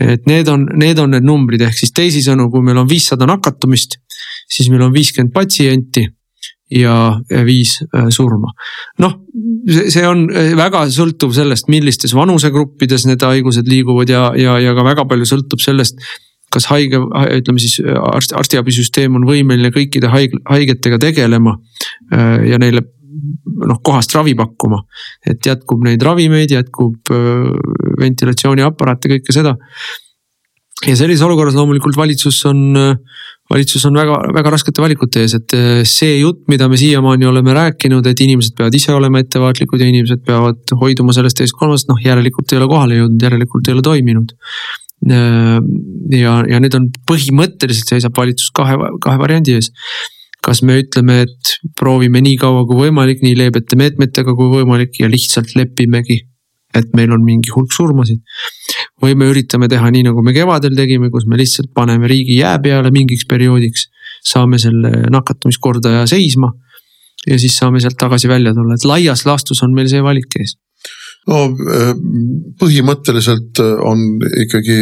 et need on, need on need numbrid, ehk siis teisisõnu, kui meil on viissada nakatumist, siis meil on viiskümmend patsienti ja viis äh, surma. noh, see on äh, väga sõltuv sellest, millistes vanusegruppides need haigused liiguvad ja, ja, ja ka väga palju sõltub sellest kas haige, ütleme siis arst, arstiabisüsteem on võimeline kõikide haig-, haigetega tegelema äh, ja neile noh, kohast ravi pakkuma. et jätkub neid ravimeid, jätkub äh, ventilatsiooniaparaate, kõike seda. ja sellises olukorras loomulikult valitsus on, valitsus on väga, väga raskete valikute ees, et äh, see jutt, mida me siiamaani oleme rääkinud, et inimesed peavad ise olema ettevaatlikud ja inimesed peavad hoiduma sellest teisest kolmandast, noh järelikult ei ole kohale jõudnud, järelikult ei ole toiminud Äh, ja, ja nüüd on põhimõtteliselt seisab valitsus kahe, kahe variandi ees. Kas me ütleme, et proovime nii kaua kui võimalik, nii leebete meetmetega kui võimalik ja lihtsalt lepimegi, et meil on mingi hulk surmasid. või me üritame teha nii, nagu me kevadel tegime, kus me lihtsalt paneme riigi jää peale mingiks perioodiks, saame selle nakatumiskordaja seisma ja siis saame sealt tagasi välja tulla, et laias laastus on meil see valik ees no äh, põhimõtteliselt äh, on ikkagi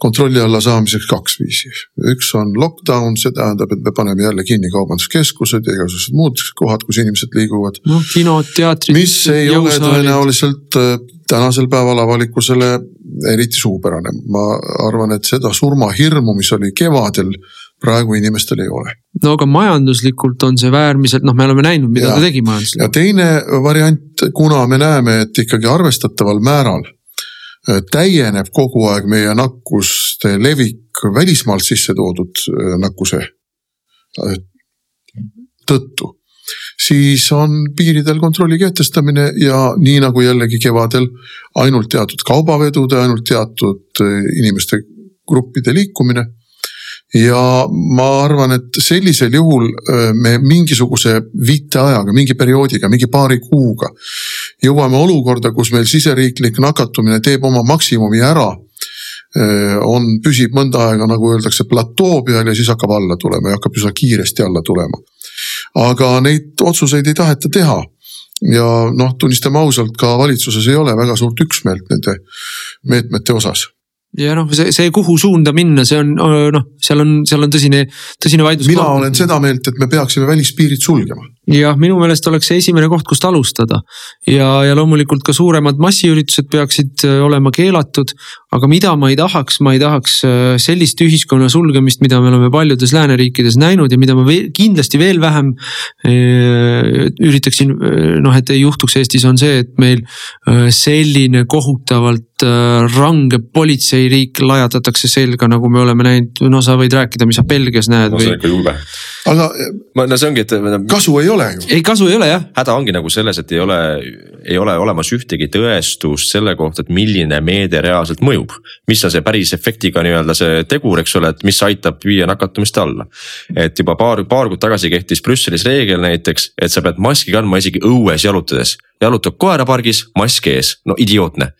kontrolli alla saamiseks kaks viisi. üks on lockdown, see tähendab, et me paneme jälle kinni kaubanduskeskused ja igasugused muud kohad, kus inimesed liiguvad. noh, kinod, teatrid. mis ei ole tõenäoliselt äh, tänasel päeval avalikkusele eriti suupärane. ma arvan, et seda surmahirmu, mis oli kevadel praegu inimestel ei ole. no aga majanduslikult on see väärmiselt, noh, me oleme näinud, mida ja, ta tegi majanduslikult. ja teine variant, kuna me näeme, et ikkagi arvestataval määral täieneb kogu aeg meie nakkuste levik välismaalt sisse toodud äh, nakkuse äh, tõttu, siis on piiridel kontrolli kehtestamine ja nii nagu jällegi kevadel ainult teatud kaubavedude, ainult teatud eh, inimeste gruppide liikumine. Ja ma arvan, et sellisel juhul me mingisuguse viiteajaga, mingi perioodiga, mingi paari kuuga jõuame olukorda, kus meil siseriiklik nakatumine teeb oma maksimumi ära. On, püsib mõnda aega, nagu öeldakse, platoo peal ja siis hakkab alla tulema ja hakkab üsna kiiresti alla tulema. Aga neid otsuseid ei taheta teha. ja noh, tunnistame ausalt, ka valitsuses ei ole väga suurt üksmeelt nende meetmete osas ja noh, see, see, kuhu suunda minna, see on noh, seal on, seal on tõsine, tõsine vaidlus. mina koht. olen seda meelt, et me peaksime välispiirid sulgema. jah, minu meelest oleks see esimene koht, kust alustada ja, ja loomulikult ka suuremad massiüritused peaksid olema keelatud. Aga mida ma ei tahaks, ma ei tahaks äh, sellist ühiskonna sulgemist, mida me oleme paljudes lääneriikides näinud ja mida ma veel, kindlasti veel vähem äh, üritaksin noh, et ei juhtuks Eestis, on see, et meil selline kohutavalt range politsei politseiriik lajatatakse selga, nagu me oleme näinud, no sa võid rääkida, mis sa Belgias näed no, või. see on ikka jube. aga. no see ongi, et. kasu ei ole ju. ei, kasu ei ole jah. häda ongi nagu selles, et ei ole, ei ole olemas ühtegi tõestust selle kohta, et milline meede reaalselt mõjub. Mis on see päris efektiga nii-öelda see tegur, eks ole, et mis aitab viia nakatumist alla. et juba paar, paar kuud tagasi kehtis Brüsselis reegel näiteks, et sa pead maski kandma isegi õues jalutades. jalutad koerapargis, mask ees, no idiootne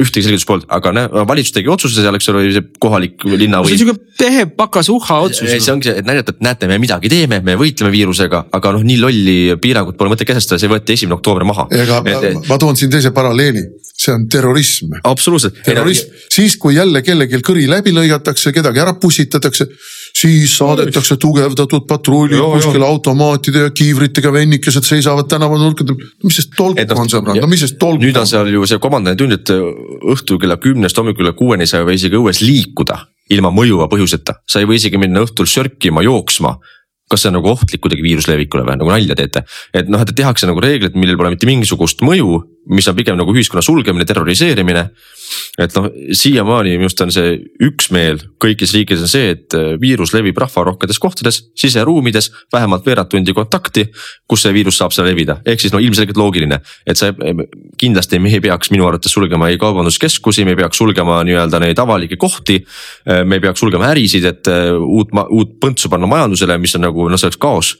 ühtegi selgitust polnud, aga näe, valitsus tegi otsuse seal, eks ole, oli see kohalik linnavõim. see on sihuke tehe pakas uhha otsus. see ongi see, et näidata, et näete, me midagi teeme, me võitleme viirusega, aga noh, nii lolli piirangut pole mõtet kehtestada, see võeti esimene oktoober maha. ega et, ma, ma toon siin teise paralleeli, see on terrorism. absoluutselt. terrorism, siis kui jälle kellelgi kõri läbi lõigatakse, kedagi ära pussitatakse siis saadetakse tugevdatud patrullid kuskil automaatide ja kiivritega vennikesed seisavad tänavanurkadel. mis sest tolku no, on sõbrad, no mis sest tolku. nüüd on seal ju see komandandi tund, et õhtul kella kümnest hommikul kella kuueni sa ei või isegi õues liikuda ilma mõjuva põhjuseta, sa ei või isegi minna õhtul sörkima, jooksma kas see on nagu ohtlik kuidagi viiruse levikule või nagu nalja teete? et noh, et tehakse nagu reeglid, millel pole mitte mingisugust mõju, mis on pigem nagu ühiskonna sulgemine, terroriseerimine et noh, siiamaani minu arust on see üksmeel kõigis riikides on see, et äh, viirus levib rahvarohketes kohtades, siseruumides, vähemalt veerand tundi kontakti. kus see viirus saab seal levida, ehk siis no ilmselgelt loogiline, et sa kindlasti me ei peaks minu arvates sulgema ei kaubanduskeskusi, me ei peaks sulgema nii-öelda neid avalikke kohti. Äh, me ei peaks sulgema ärisid, et äh, uut, uut põntsu panna majandusele, mis on nagu noh, see oleks kaos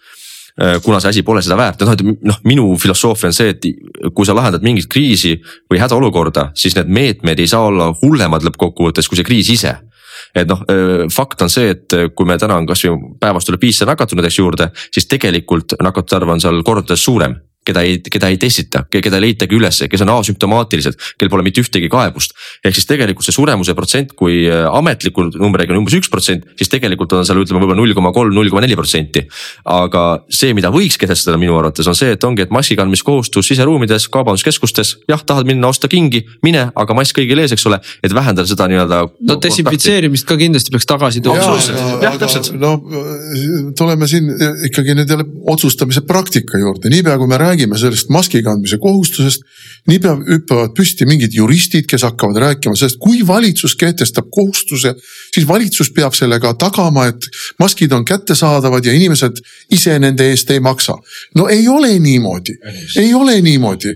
kuna see asi pole seda väärt. Ja noh, et noh, minu filosoofia on see, et kui sa lahendad mingit kriisi või hädaolukorda, siis need meetmed ei saa olla hullemad lõppkokkuvõttes kui see kriis ise. Et noh, äh, fakt on see, et kui me täna on kasvõi päevas tuleb viissada nakatunut, eks juurde, siis tegelikult nakatunute arv on seal kordades suurem keda ei, keda ei testita, keda ei leitagi ülesse, kes on asümptomaatilised, kel pole mitte ühtegi kaebust. ehk siis tegelikult see suremuse protsent, kui äh, ametliku numbriga on umbes üks protsent, siis tegelikult on seal ütleme võib-olla null koma kolm, null koma neli protsenti. aga see, mida võiks kehtestada minu arvates on see, et ongi, et maski kandmiskohustus siseruumides, kaubanduskeskustes, jah, tahad minna osta kingi, mine, aga mask kõigil ees, eks ole, et vähendada seda nii-öelda. no desinfitseerimist ka kindlasti peaks tagasi tooma. jah, täpselt. no tuleme siin ikkagi nüüd jälle otsustamise praktika juurde, niipea kui me räägime räägime sellest maski kandmise kohustusest, niipea hüppavad püsti mingid juristid, kes hakkavad rääkima sellest, kui valitsus kehtestab kohustuse, siis valitsus peab sellega tagama, et maskid on kättesaadavad ja inimesed ise nende eest ei maksa. no ei ole niimoodi, ei ole niimoodi.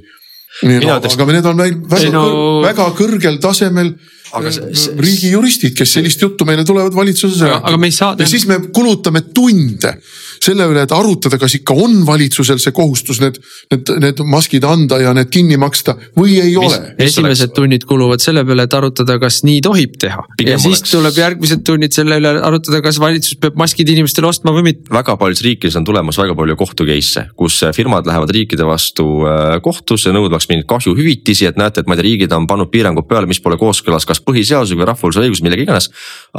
No, aga need on väga, no... väga kõrgel tasemel aga see, see... riigijuristid, kes sellist juttu meile tulevad valitsuses rääkima. Ja siis me kulutame tunde selle üle, et arutada, kas ikka on valitsusel see kohustus need, need, need maskid anda ja need kinni maksta või ei mis, ole. esimesed tunnid kuluvad selle peale, et arutada, kas nii tohib teha. ja siis oleks. tuleb järgmised tunnid selle üle arutada, kas valitsus peab maskid inimestele ostma või mitte. väga paljudes riikides on tulemas väga palju kohtu case'e, kus firmad lähevad riikide vastu äh, kohtusse nõudmaks mingeid kahjuhüvitisi, et näete, et ma ei tea, riigid on pannud piirangud peale, mis pole kooskõlas kas põhiseadusega või rahvusvahelise õigusega, millega iganes.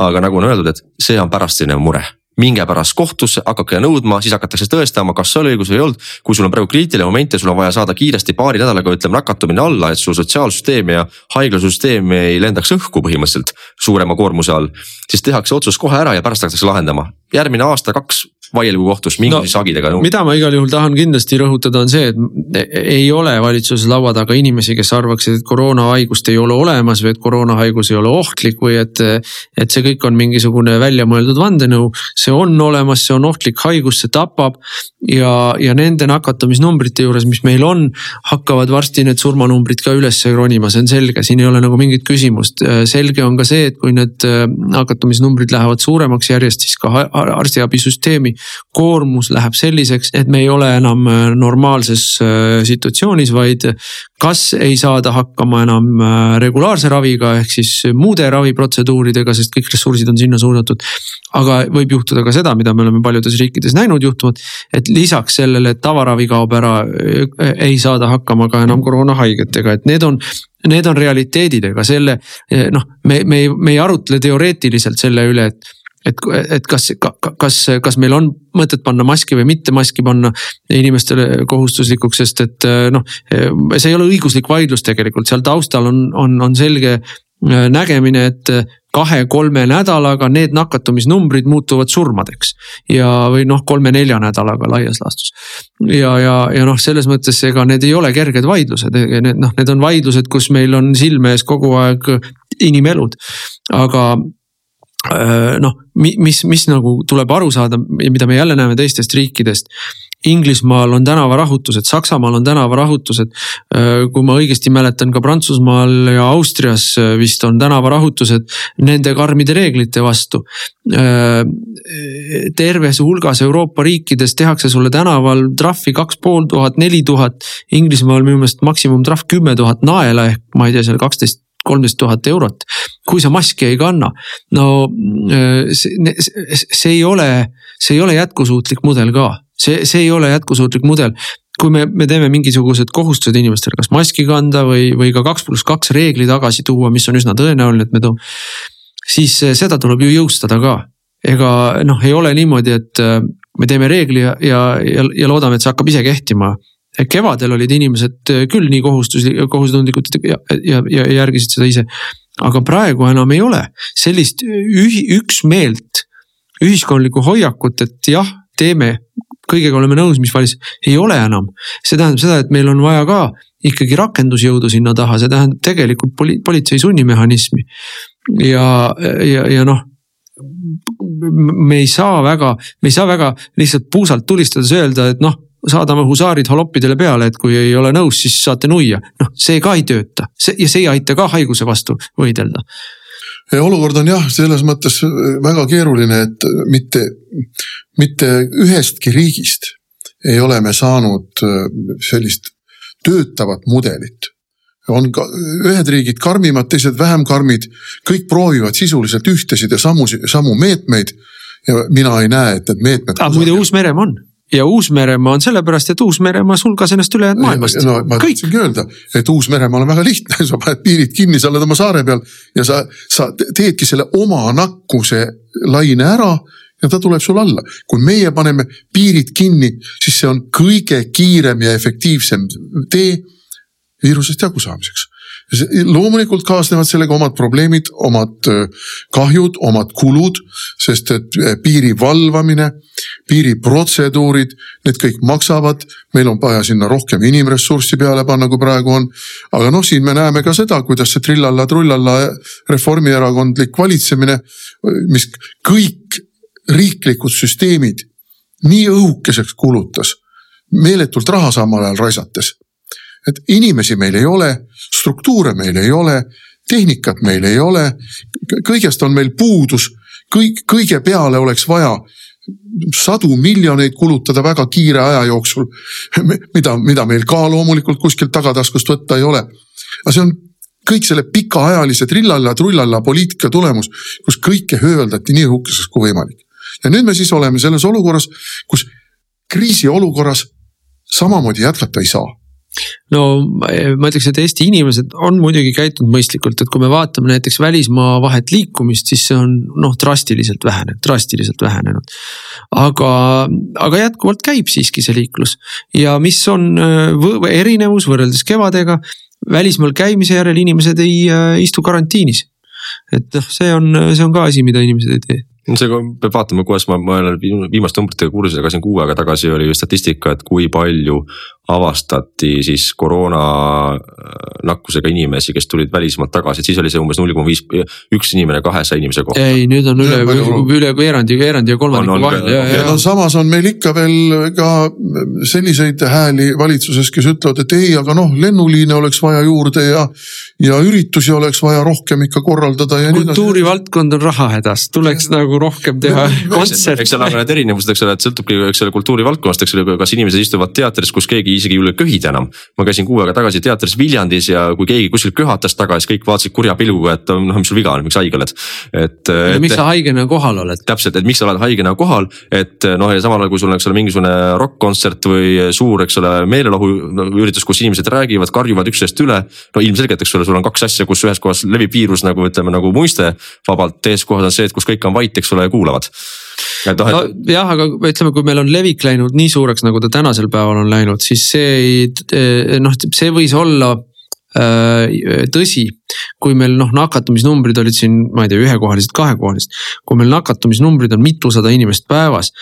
aga nagu on öeldud, et see on pärastine mure minge pärast kohtusse, hakake nõudma, siis hakatakse tõestama, kas oli õigus või ei olnud. kui sul on praegu kriitiline moment ja sul on vaja saada kiiresti paari nädalaga ütleme nakatumine alla, et su sotsiaalsüsteem ja haiglasüsteem ei lendaks õhku põhimõtteliselt suurema koormuse all. siis tehakse otsus kohe ära ja pärast hakatakse lahendama. järgmine aasta, kaks vaielgu kohtus mingisuguste no, sagidega. mida ma igal juhul tahan kindlasti rõhutada, on see, et ei ole valitsuses laua taga inimesi, kes arvaksid, et koroonahaigust ei ole olemas või et koroonahaigus ei ole ohtlik või et. et see kõik on mingisugune väljamõeldud vandenõu, see on olemas, see on ohtlik haigus, see tapab. ja, ja nende nakatumisnumbrite juures, mis meil on, hakkavad varsti need surmanumbrid ka üles ronima, see on selge, siin ei ole nagu mingit küsimust. selge on ka see, et kui need nakatumisnumbrid lähevad suuremaks järjest, siis ka arstiabisüsteemi koormus läheb selliseks, et me ei ole enam äh, normaalses äh, situatsioonis, vaid kas ei saada hakkama enam äh, regulaarse raviga ehk siis muude raviprotseduuridega, sest kõik ressursid on sinna suunatud. aga võib juhtuda ka seda, mida me oleme paljudes riikides näinud juhtuvat, et lisaks sellele, et tavaravi kaob ära, ei saada hakkama ka enam koroonahaigetega, et need on need on realiteedid, ega selle noh, me, me me ei arutle teoreetiliselt selle üle, et et, et kas, kas, kas meil on mõtet panna maski või mitte maski panna inimestele kohustuslikuks, sest et noh, see ei ole õiguslik vaidlus tegelikult, seal taustal on, on, on selge äh, nägemine, et kahe-kolme nädalaga need nakatumisnumbrid muutuvad surmadeks. ja, või noh, kolme-nelja nädalaga laias laastus. ja, ja, ja noh, selles mõttes ega need ei ole kerged vaidlused, need noh, need on vaidlused, kus meil on silme ees kogu aeg inimelud. aga noh, mis, mis nagu tuleb aru saada ja mida me jälle näeme teistest riikidest. Inglismaal on tänavarahutused, Saksamaal on tänavarahutused. Kui ma õigesti mäletan, ka Prantsusmaal ja Austrias vist on tänavarahutused nende karmide reeglite vastu. terves hulgas Euroopa riikides tehakse sulle tänaval trahvi kaks pool tuhat, neli tuhat. Inglismaal minu meelest maksimumtrahv kümme tuhat naela ehk ma ei tea, seal kaksteist kolmteist tuhat eurot. kui sa maski ei kanna, no äh, see, see ei ole, see ei ole jätkusuutlik mudel ka, see, see ei ole jätkusuutlik mudel kui me, me teeme mingisugused kohustused inimestele, kas maski kanda või, või ka kaks pluss kaks reegli tagasi tuua, mis on üsna tõenäoline, et me toome. siis äh, seda tuleb ju jõustada ka. ega noh, ei ole niimoodi, et äh, me teeme reegli ja, ja, ja, ja loodame, et see hakkab ise kehtima kevadel olid inimesed äh, küll nii kohustuslik, kohusetundlikud ja, ja, ja järgisid seda ise. aga praegu enam ei ole sellist ühi, üksmeelt, ühiskondlikku hoiakut, et jah, teeme, kõigega oleme nõus, mis valis, ei ole enam. see tähendab seda, et meil on vaja ka ikkagi rakendusjõudu sinna taha, see tähendab tegelikult poli-, politsei sunnimehhanismi. ja, ja, ja noh me ei saa väga, me ei saa väga lihtsalt puusalt tulistades öelda, et noh, saadame husaarid haloppidele peale, et kui ei ole nõus, siis saate nuia. noh, see ka ei tööta, see ja see ei aita ka haiguse vastu võidelda. olukord on jah, selles mõttes väga keeruline, et mitte, mitte ühestki riigist ei ole me saanud äh, sellist töötavat mudelit on ka ühed riigid karmimad, teised vähem karmid, kõik proovivad sisuliselt ühtesid ja samu, samu meetmeid. ja mina ei näe, et need meetmed. aga muide Uus-Meremaa on ja Uus-Meremaa on sellepärast, et Uus-Meremaa sulgas ennast ülejäänud maailmast. no ma tahtsingi öelda, et Uus-Meremaal on väga lihtne, sa paned piirid kinni, sa oled oma saare peal ja sa, sa teedki selle oma nakkuse laine ära ja ta tuleb sul alla. kui meie paneme piirid kinni, siis see on kõige kiirem ja efektiivsem tee viirusest jagusaamiseks loomulikult kaasnevad sellega omad probleemid, omad kahjud, omad kulud, sest et piiri valvamine, piiriprotseduurid, need kõik maksavad. meil on vaja sinna rohkem inimressurssi peale panna, kui praegu on. aga noh, siin me näeme ka seda, kuidas see trillalla-trullalla reformierakondlik valitsemine, mis kõik riiklikud süsteemid nii õhukeseks kulutas, meeletult raha samal ajal raisates et inimesi meil ei ole, struktuure meil ei ole, tehnikat meil ei ole, kõigest on meil puudus, kõik, kõige peale oleks vaja sadu miljoneid kulutada väga kiire aja jooksul, mida, mida meil ka loomulikult kuskilt tagataskust võtta ei ole. aga see on kõik selle pikaajalise trillalla-trullalla poliitika tulemus, kus kõike hööldati nii õhukeseks kui võimalik. ja nüüd me siis oleme selles olukorras, kus kriisiolukorras samamoodi jätkata ei saa no ma ütleks, et Eesti inimesed on muidugi käitunud mõistlikult, et kui me vaatame näiteks välismaa vahet liikumist, siis see on noh, drastiliselt vähenenud, drastiliselt vähenenud. aga, aga jätkuvalt käib siiski see liiklus ja mis on äh, erinevus võrreldes kevadega, välismaal käimise järel inimesed ei äh, istu karantiinis. et noh, see on, see on ka asi, mida inimesed ei tee see peab vaatama, kuidas ma, ma olen viimaste numbritega kursis, aga siin kuu aega tagasi oli statistika, et kui palju avastati siis koroona äh, nakkusega inimesi, kes tulid välismaalt tagasi, et siis oli see umbes null koma viis, üks inimene kahesaja inimese kohta. ei, nüüd on üle, üle veerandi, veerandi ja kolmandiku vahel ja, ja. no samas on meil ikka veel ka selliseid hääli valitsuses, kes ütlevad, et ei, aga noh, lennuliine oleks vaja juurde ja. ja üritusi oleks vaja rohkem ikka korraldada ja. kultuurivaldkond on rahahädas, tuleks nagu rohkem teha kontserte. eks seal aga need erinevused, eks ole, et sõltubki, eks ole kultuurivaldkonnast, eks ole, kas inimesed istuvad teatris, kus keegi isegi ei julge köhida enam. ma käisin kuu aega tagasi teatris Viljandis ja kui keegi kuskil köhatas taga, siis kõik vaatasid kurja pilguga, et noh, mis sul viga on, miks haige oled. et. miks sa haigena kohal oled? täpselt, et miks sa oled haigena kohal, et noh, ja samal ajal kui sul on, eks ole, mingisugune rokk-kontsert või suur, eks ole, meelelahuüritus, kus inimesed räägivad, karjuvad üksteist üle. no ilmselgelt, eks ole, sul on kaks asja, kus ühes kohas levib viirus nagu ütleme nagu muiste vabalt, teises kohas on see, et kus kõik on vait, eks ole, ja kuulavad et. nojah, aga ütleme, kui meil on levik läinud nii suureks, nagu ta tänasel päeval on läinud, siis see ei, eh, noh, see võis olla äh, tõsi, kui meil noh, nakatumisnumbrid olid siin, ma ei tea, ühekohalised, kahekohalised. kui meil nakatumisnumbrid on mitusada inimest päevas,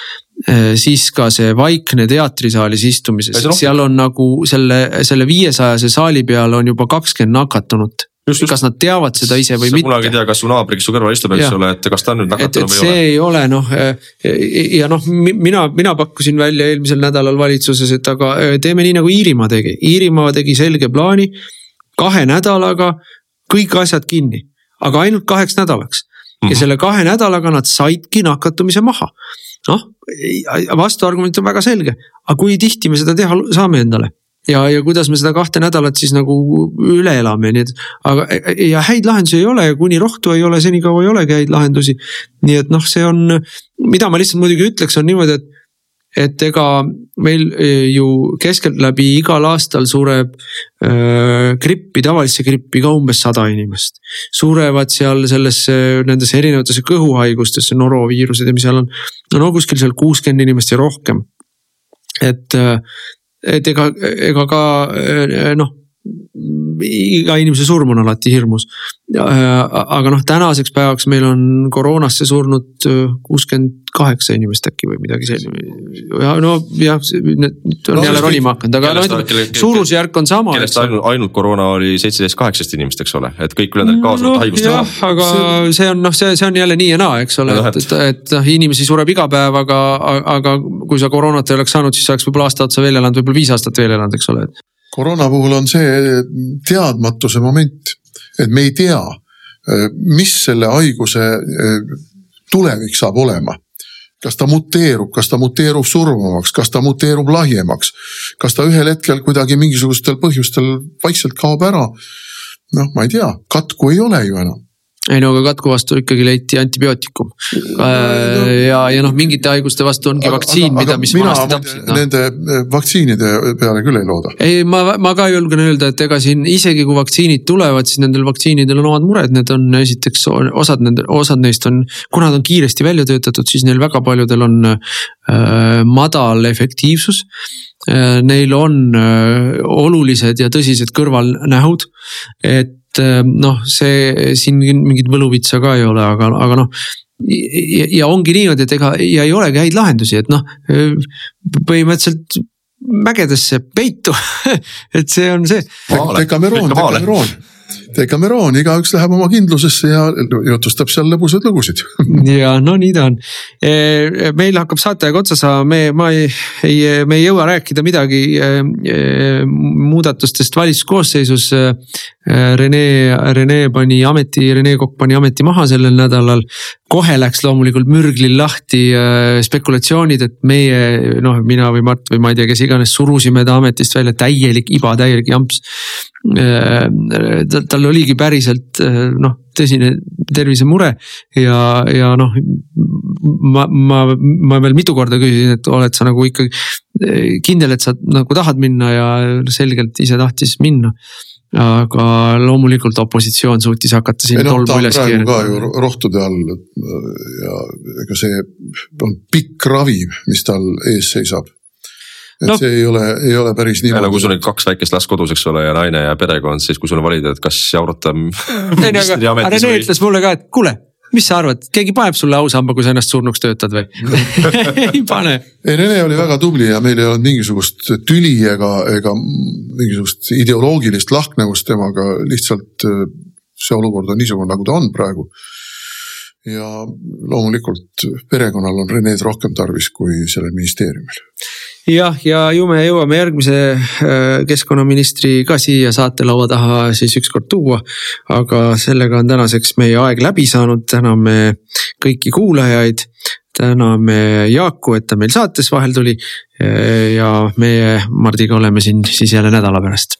äh, siis ka see vaikne teatrisaalis istumises, seal on nagu selle, selle viiesajase saali peal on juba kakskümmend nakatunut Just, just. kas nad teavad seda ise või sa mitte. kunagi ei tea, kas su naaber, kes su kõrval istub, eks ole, et kas ta on nüüd nakatunud või ei ole. see ei ole noh ja noh, mina, mina pakkusin välja eelmisel nädalal valitsuses, et aga äh, teeme nii nagu Iirimaa tegi, Iirimaa tegi selge plaani. kahe nädalaga kõik asjad kinni, aga ainult kaheks nädalaks mm -hmm. ja selle kahe nädalaga nad saidki nakatumise maha. noh, vastuargument on väga selge, aga kui tihti me seda teha saame endale ja, ja kuidas me seda kahte nädalat siis nagu üle elame, nii et. aga ja häid lahendusi ei ole ja kuni rohtu ei ole, senikaua ei olegi häid lahendusi. nii et noh, see on, mida ma lihtsalt muidugi ütleks, on niimoodi, et. et ega meil e, ju keskeltläbi igal aastal sureb äh, grippi, tavalisse grippi ka umbes sada inimest. surevad seal sellesse, nendesse erinevatesse kõhuhaigustesse, noroviirused ja mis seal on. no kuskil seal kuuskümmend inimest ja rohkem et et ega, ega ka noh iga inimese surm on alati hirmus. aga noh, tänaseks päevaks meil on koroonasse surnud kuuskümmend kaheksa inimest äkki või midagi sellist. ja no jah, nüüd on no, jälle ronima hakanud, aga no ütleme suurusjärk on sama. kellest ainult, ainult koroona oli seitseteist, kaheksateist inimest, eks ole, et kõik ülejäänud kaasa no, haigust. jah, aga see... on noh, see, see on jälle nii ja naa, eks ole, et, et, et noh, inimesi sureb iga päev, aga, aga kui sa koroonat ei oleks saanud, siis sa oleks võib-olla aasta otsa veel elanud, võib-olla viis aastat veel elanud, eks ole. Koroona puhul on see teadmatuse moment, et me ei tea, mis selle haiguse tulevik saab olema kas ta muteerub, kas ta muteerub surmavaks, kas ta muteerub lahjemaks, kas ta ühel hetkel kuidagi mingisugustel põhjustel vaikselt kaob ära. noh, ma ei tea, katku ei ole ju enam ei no aga katku vastu ikkagi leiti antibiootikum no,. ja, ja noh, mingite haiguste vastu ongi aga, vaktsiin, mida, mis vanasti tapsid no.. Nende eh, vaktsiinide peale küll ei looda. ei, ma, ma ka julgen öelda, et ega siin isegi kui vaktsiinid tulevad, siis nendel vaktsiinidel on omad mured, need on esiteks osad nende, osad neist on, kuna nad on kiiresti välja töötatud, siis neil väga paljudel on äh, madal efektiivsus äh,. Neil on äh, olulised ja tõsised kõrvalnähud, et äh, noh, see siin mingit võluvitsa ka ei ole, aga, aga noh ja, ja ongi niimoodi, et ega ja ei olegi häid lahendusi, et noh põhimõtteliselt mägedesse peitu et see on see. Dekameroon, Dekameroon Decameron, igaüks läheb oma kindlusesse ja jutustab seal lõbusaid lugusid. ja no nii ta on. E, meil hakkab saateaeg otsa saama, me, ma ei, ei, me ei jõua rääkida midagi e, e, muudatustest valitsuskoosseisus. Rene, Rene pani ameti, Rene Kokk pani ameti maha sellel nädalal. kohe läks loomulikult mürglil lahti spekulatsioonid, et meie noh, mina või Mart või ma ei tea, kes iganes surusime ta ametist välja, täielik iba, täielik jamps tal oligi päriselt noh, tõsine tervisemure ja, ja noh. ma, ma, ma veel mitu korda küsisin, et oled sa nagu ikkagi kindel, et sa nagu tahad minna ja selgelt ise tahtis minna aga loomulikult opositsioon suutis hakata siin no, tolmu üles keerama. ka ju rohtude all ja ega see on pikk ravi, mis tal ees seisab et no, see ei ole, ei ole päris niimoodi. no kui sul on kaks väikest last kodus, eks ole, ja naine ja perekond, siis kui sul on valida, et kas jaurata. ei no aga Rene või... ütles mulle ka, et kuule mis sa arvad, keegi paneb sulle ausamba, kui sa ennast surnuks töötad või ei pane. ei, Rene oli väga tubli ja meil ei olnud mingisugust tüli ega, ega mingisugust ideoloogilist lahknevust temaga, lihtsalt äh, see olukord on niisugune, nagu ta on praegu. Ja loomulikult perekonnal on Rened rohkem tarvis kui sellel ministeeriumil jah, ja ju me jõuame järgmise äh, keskkonnaministri ka siia saatelaua taha siis ükskord tuua. aga sellega on tänaseks meie aeg läbi saanud, täname kõiki kuulajaid täname Jaaku, et ta meil saates vahel tuli. ja meie Mardiga oleme siin siis jälle nädala pärast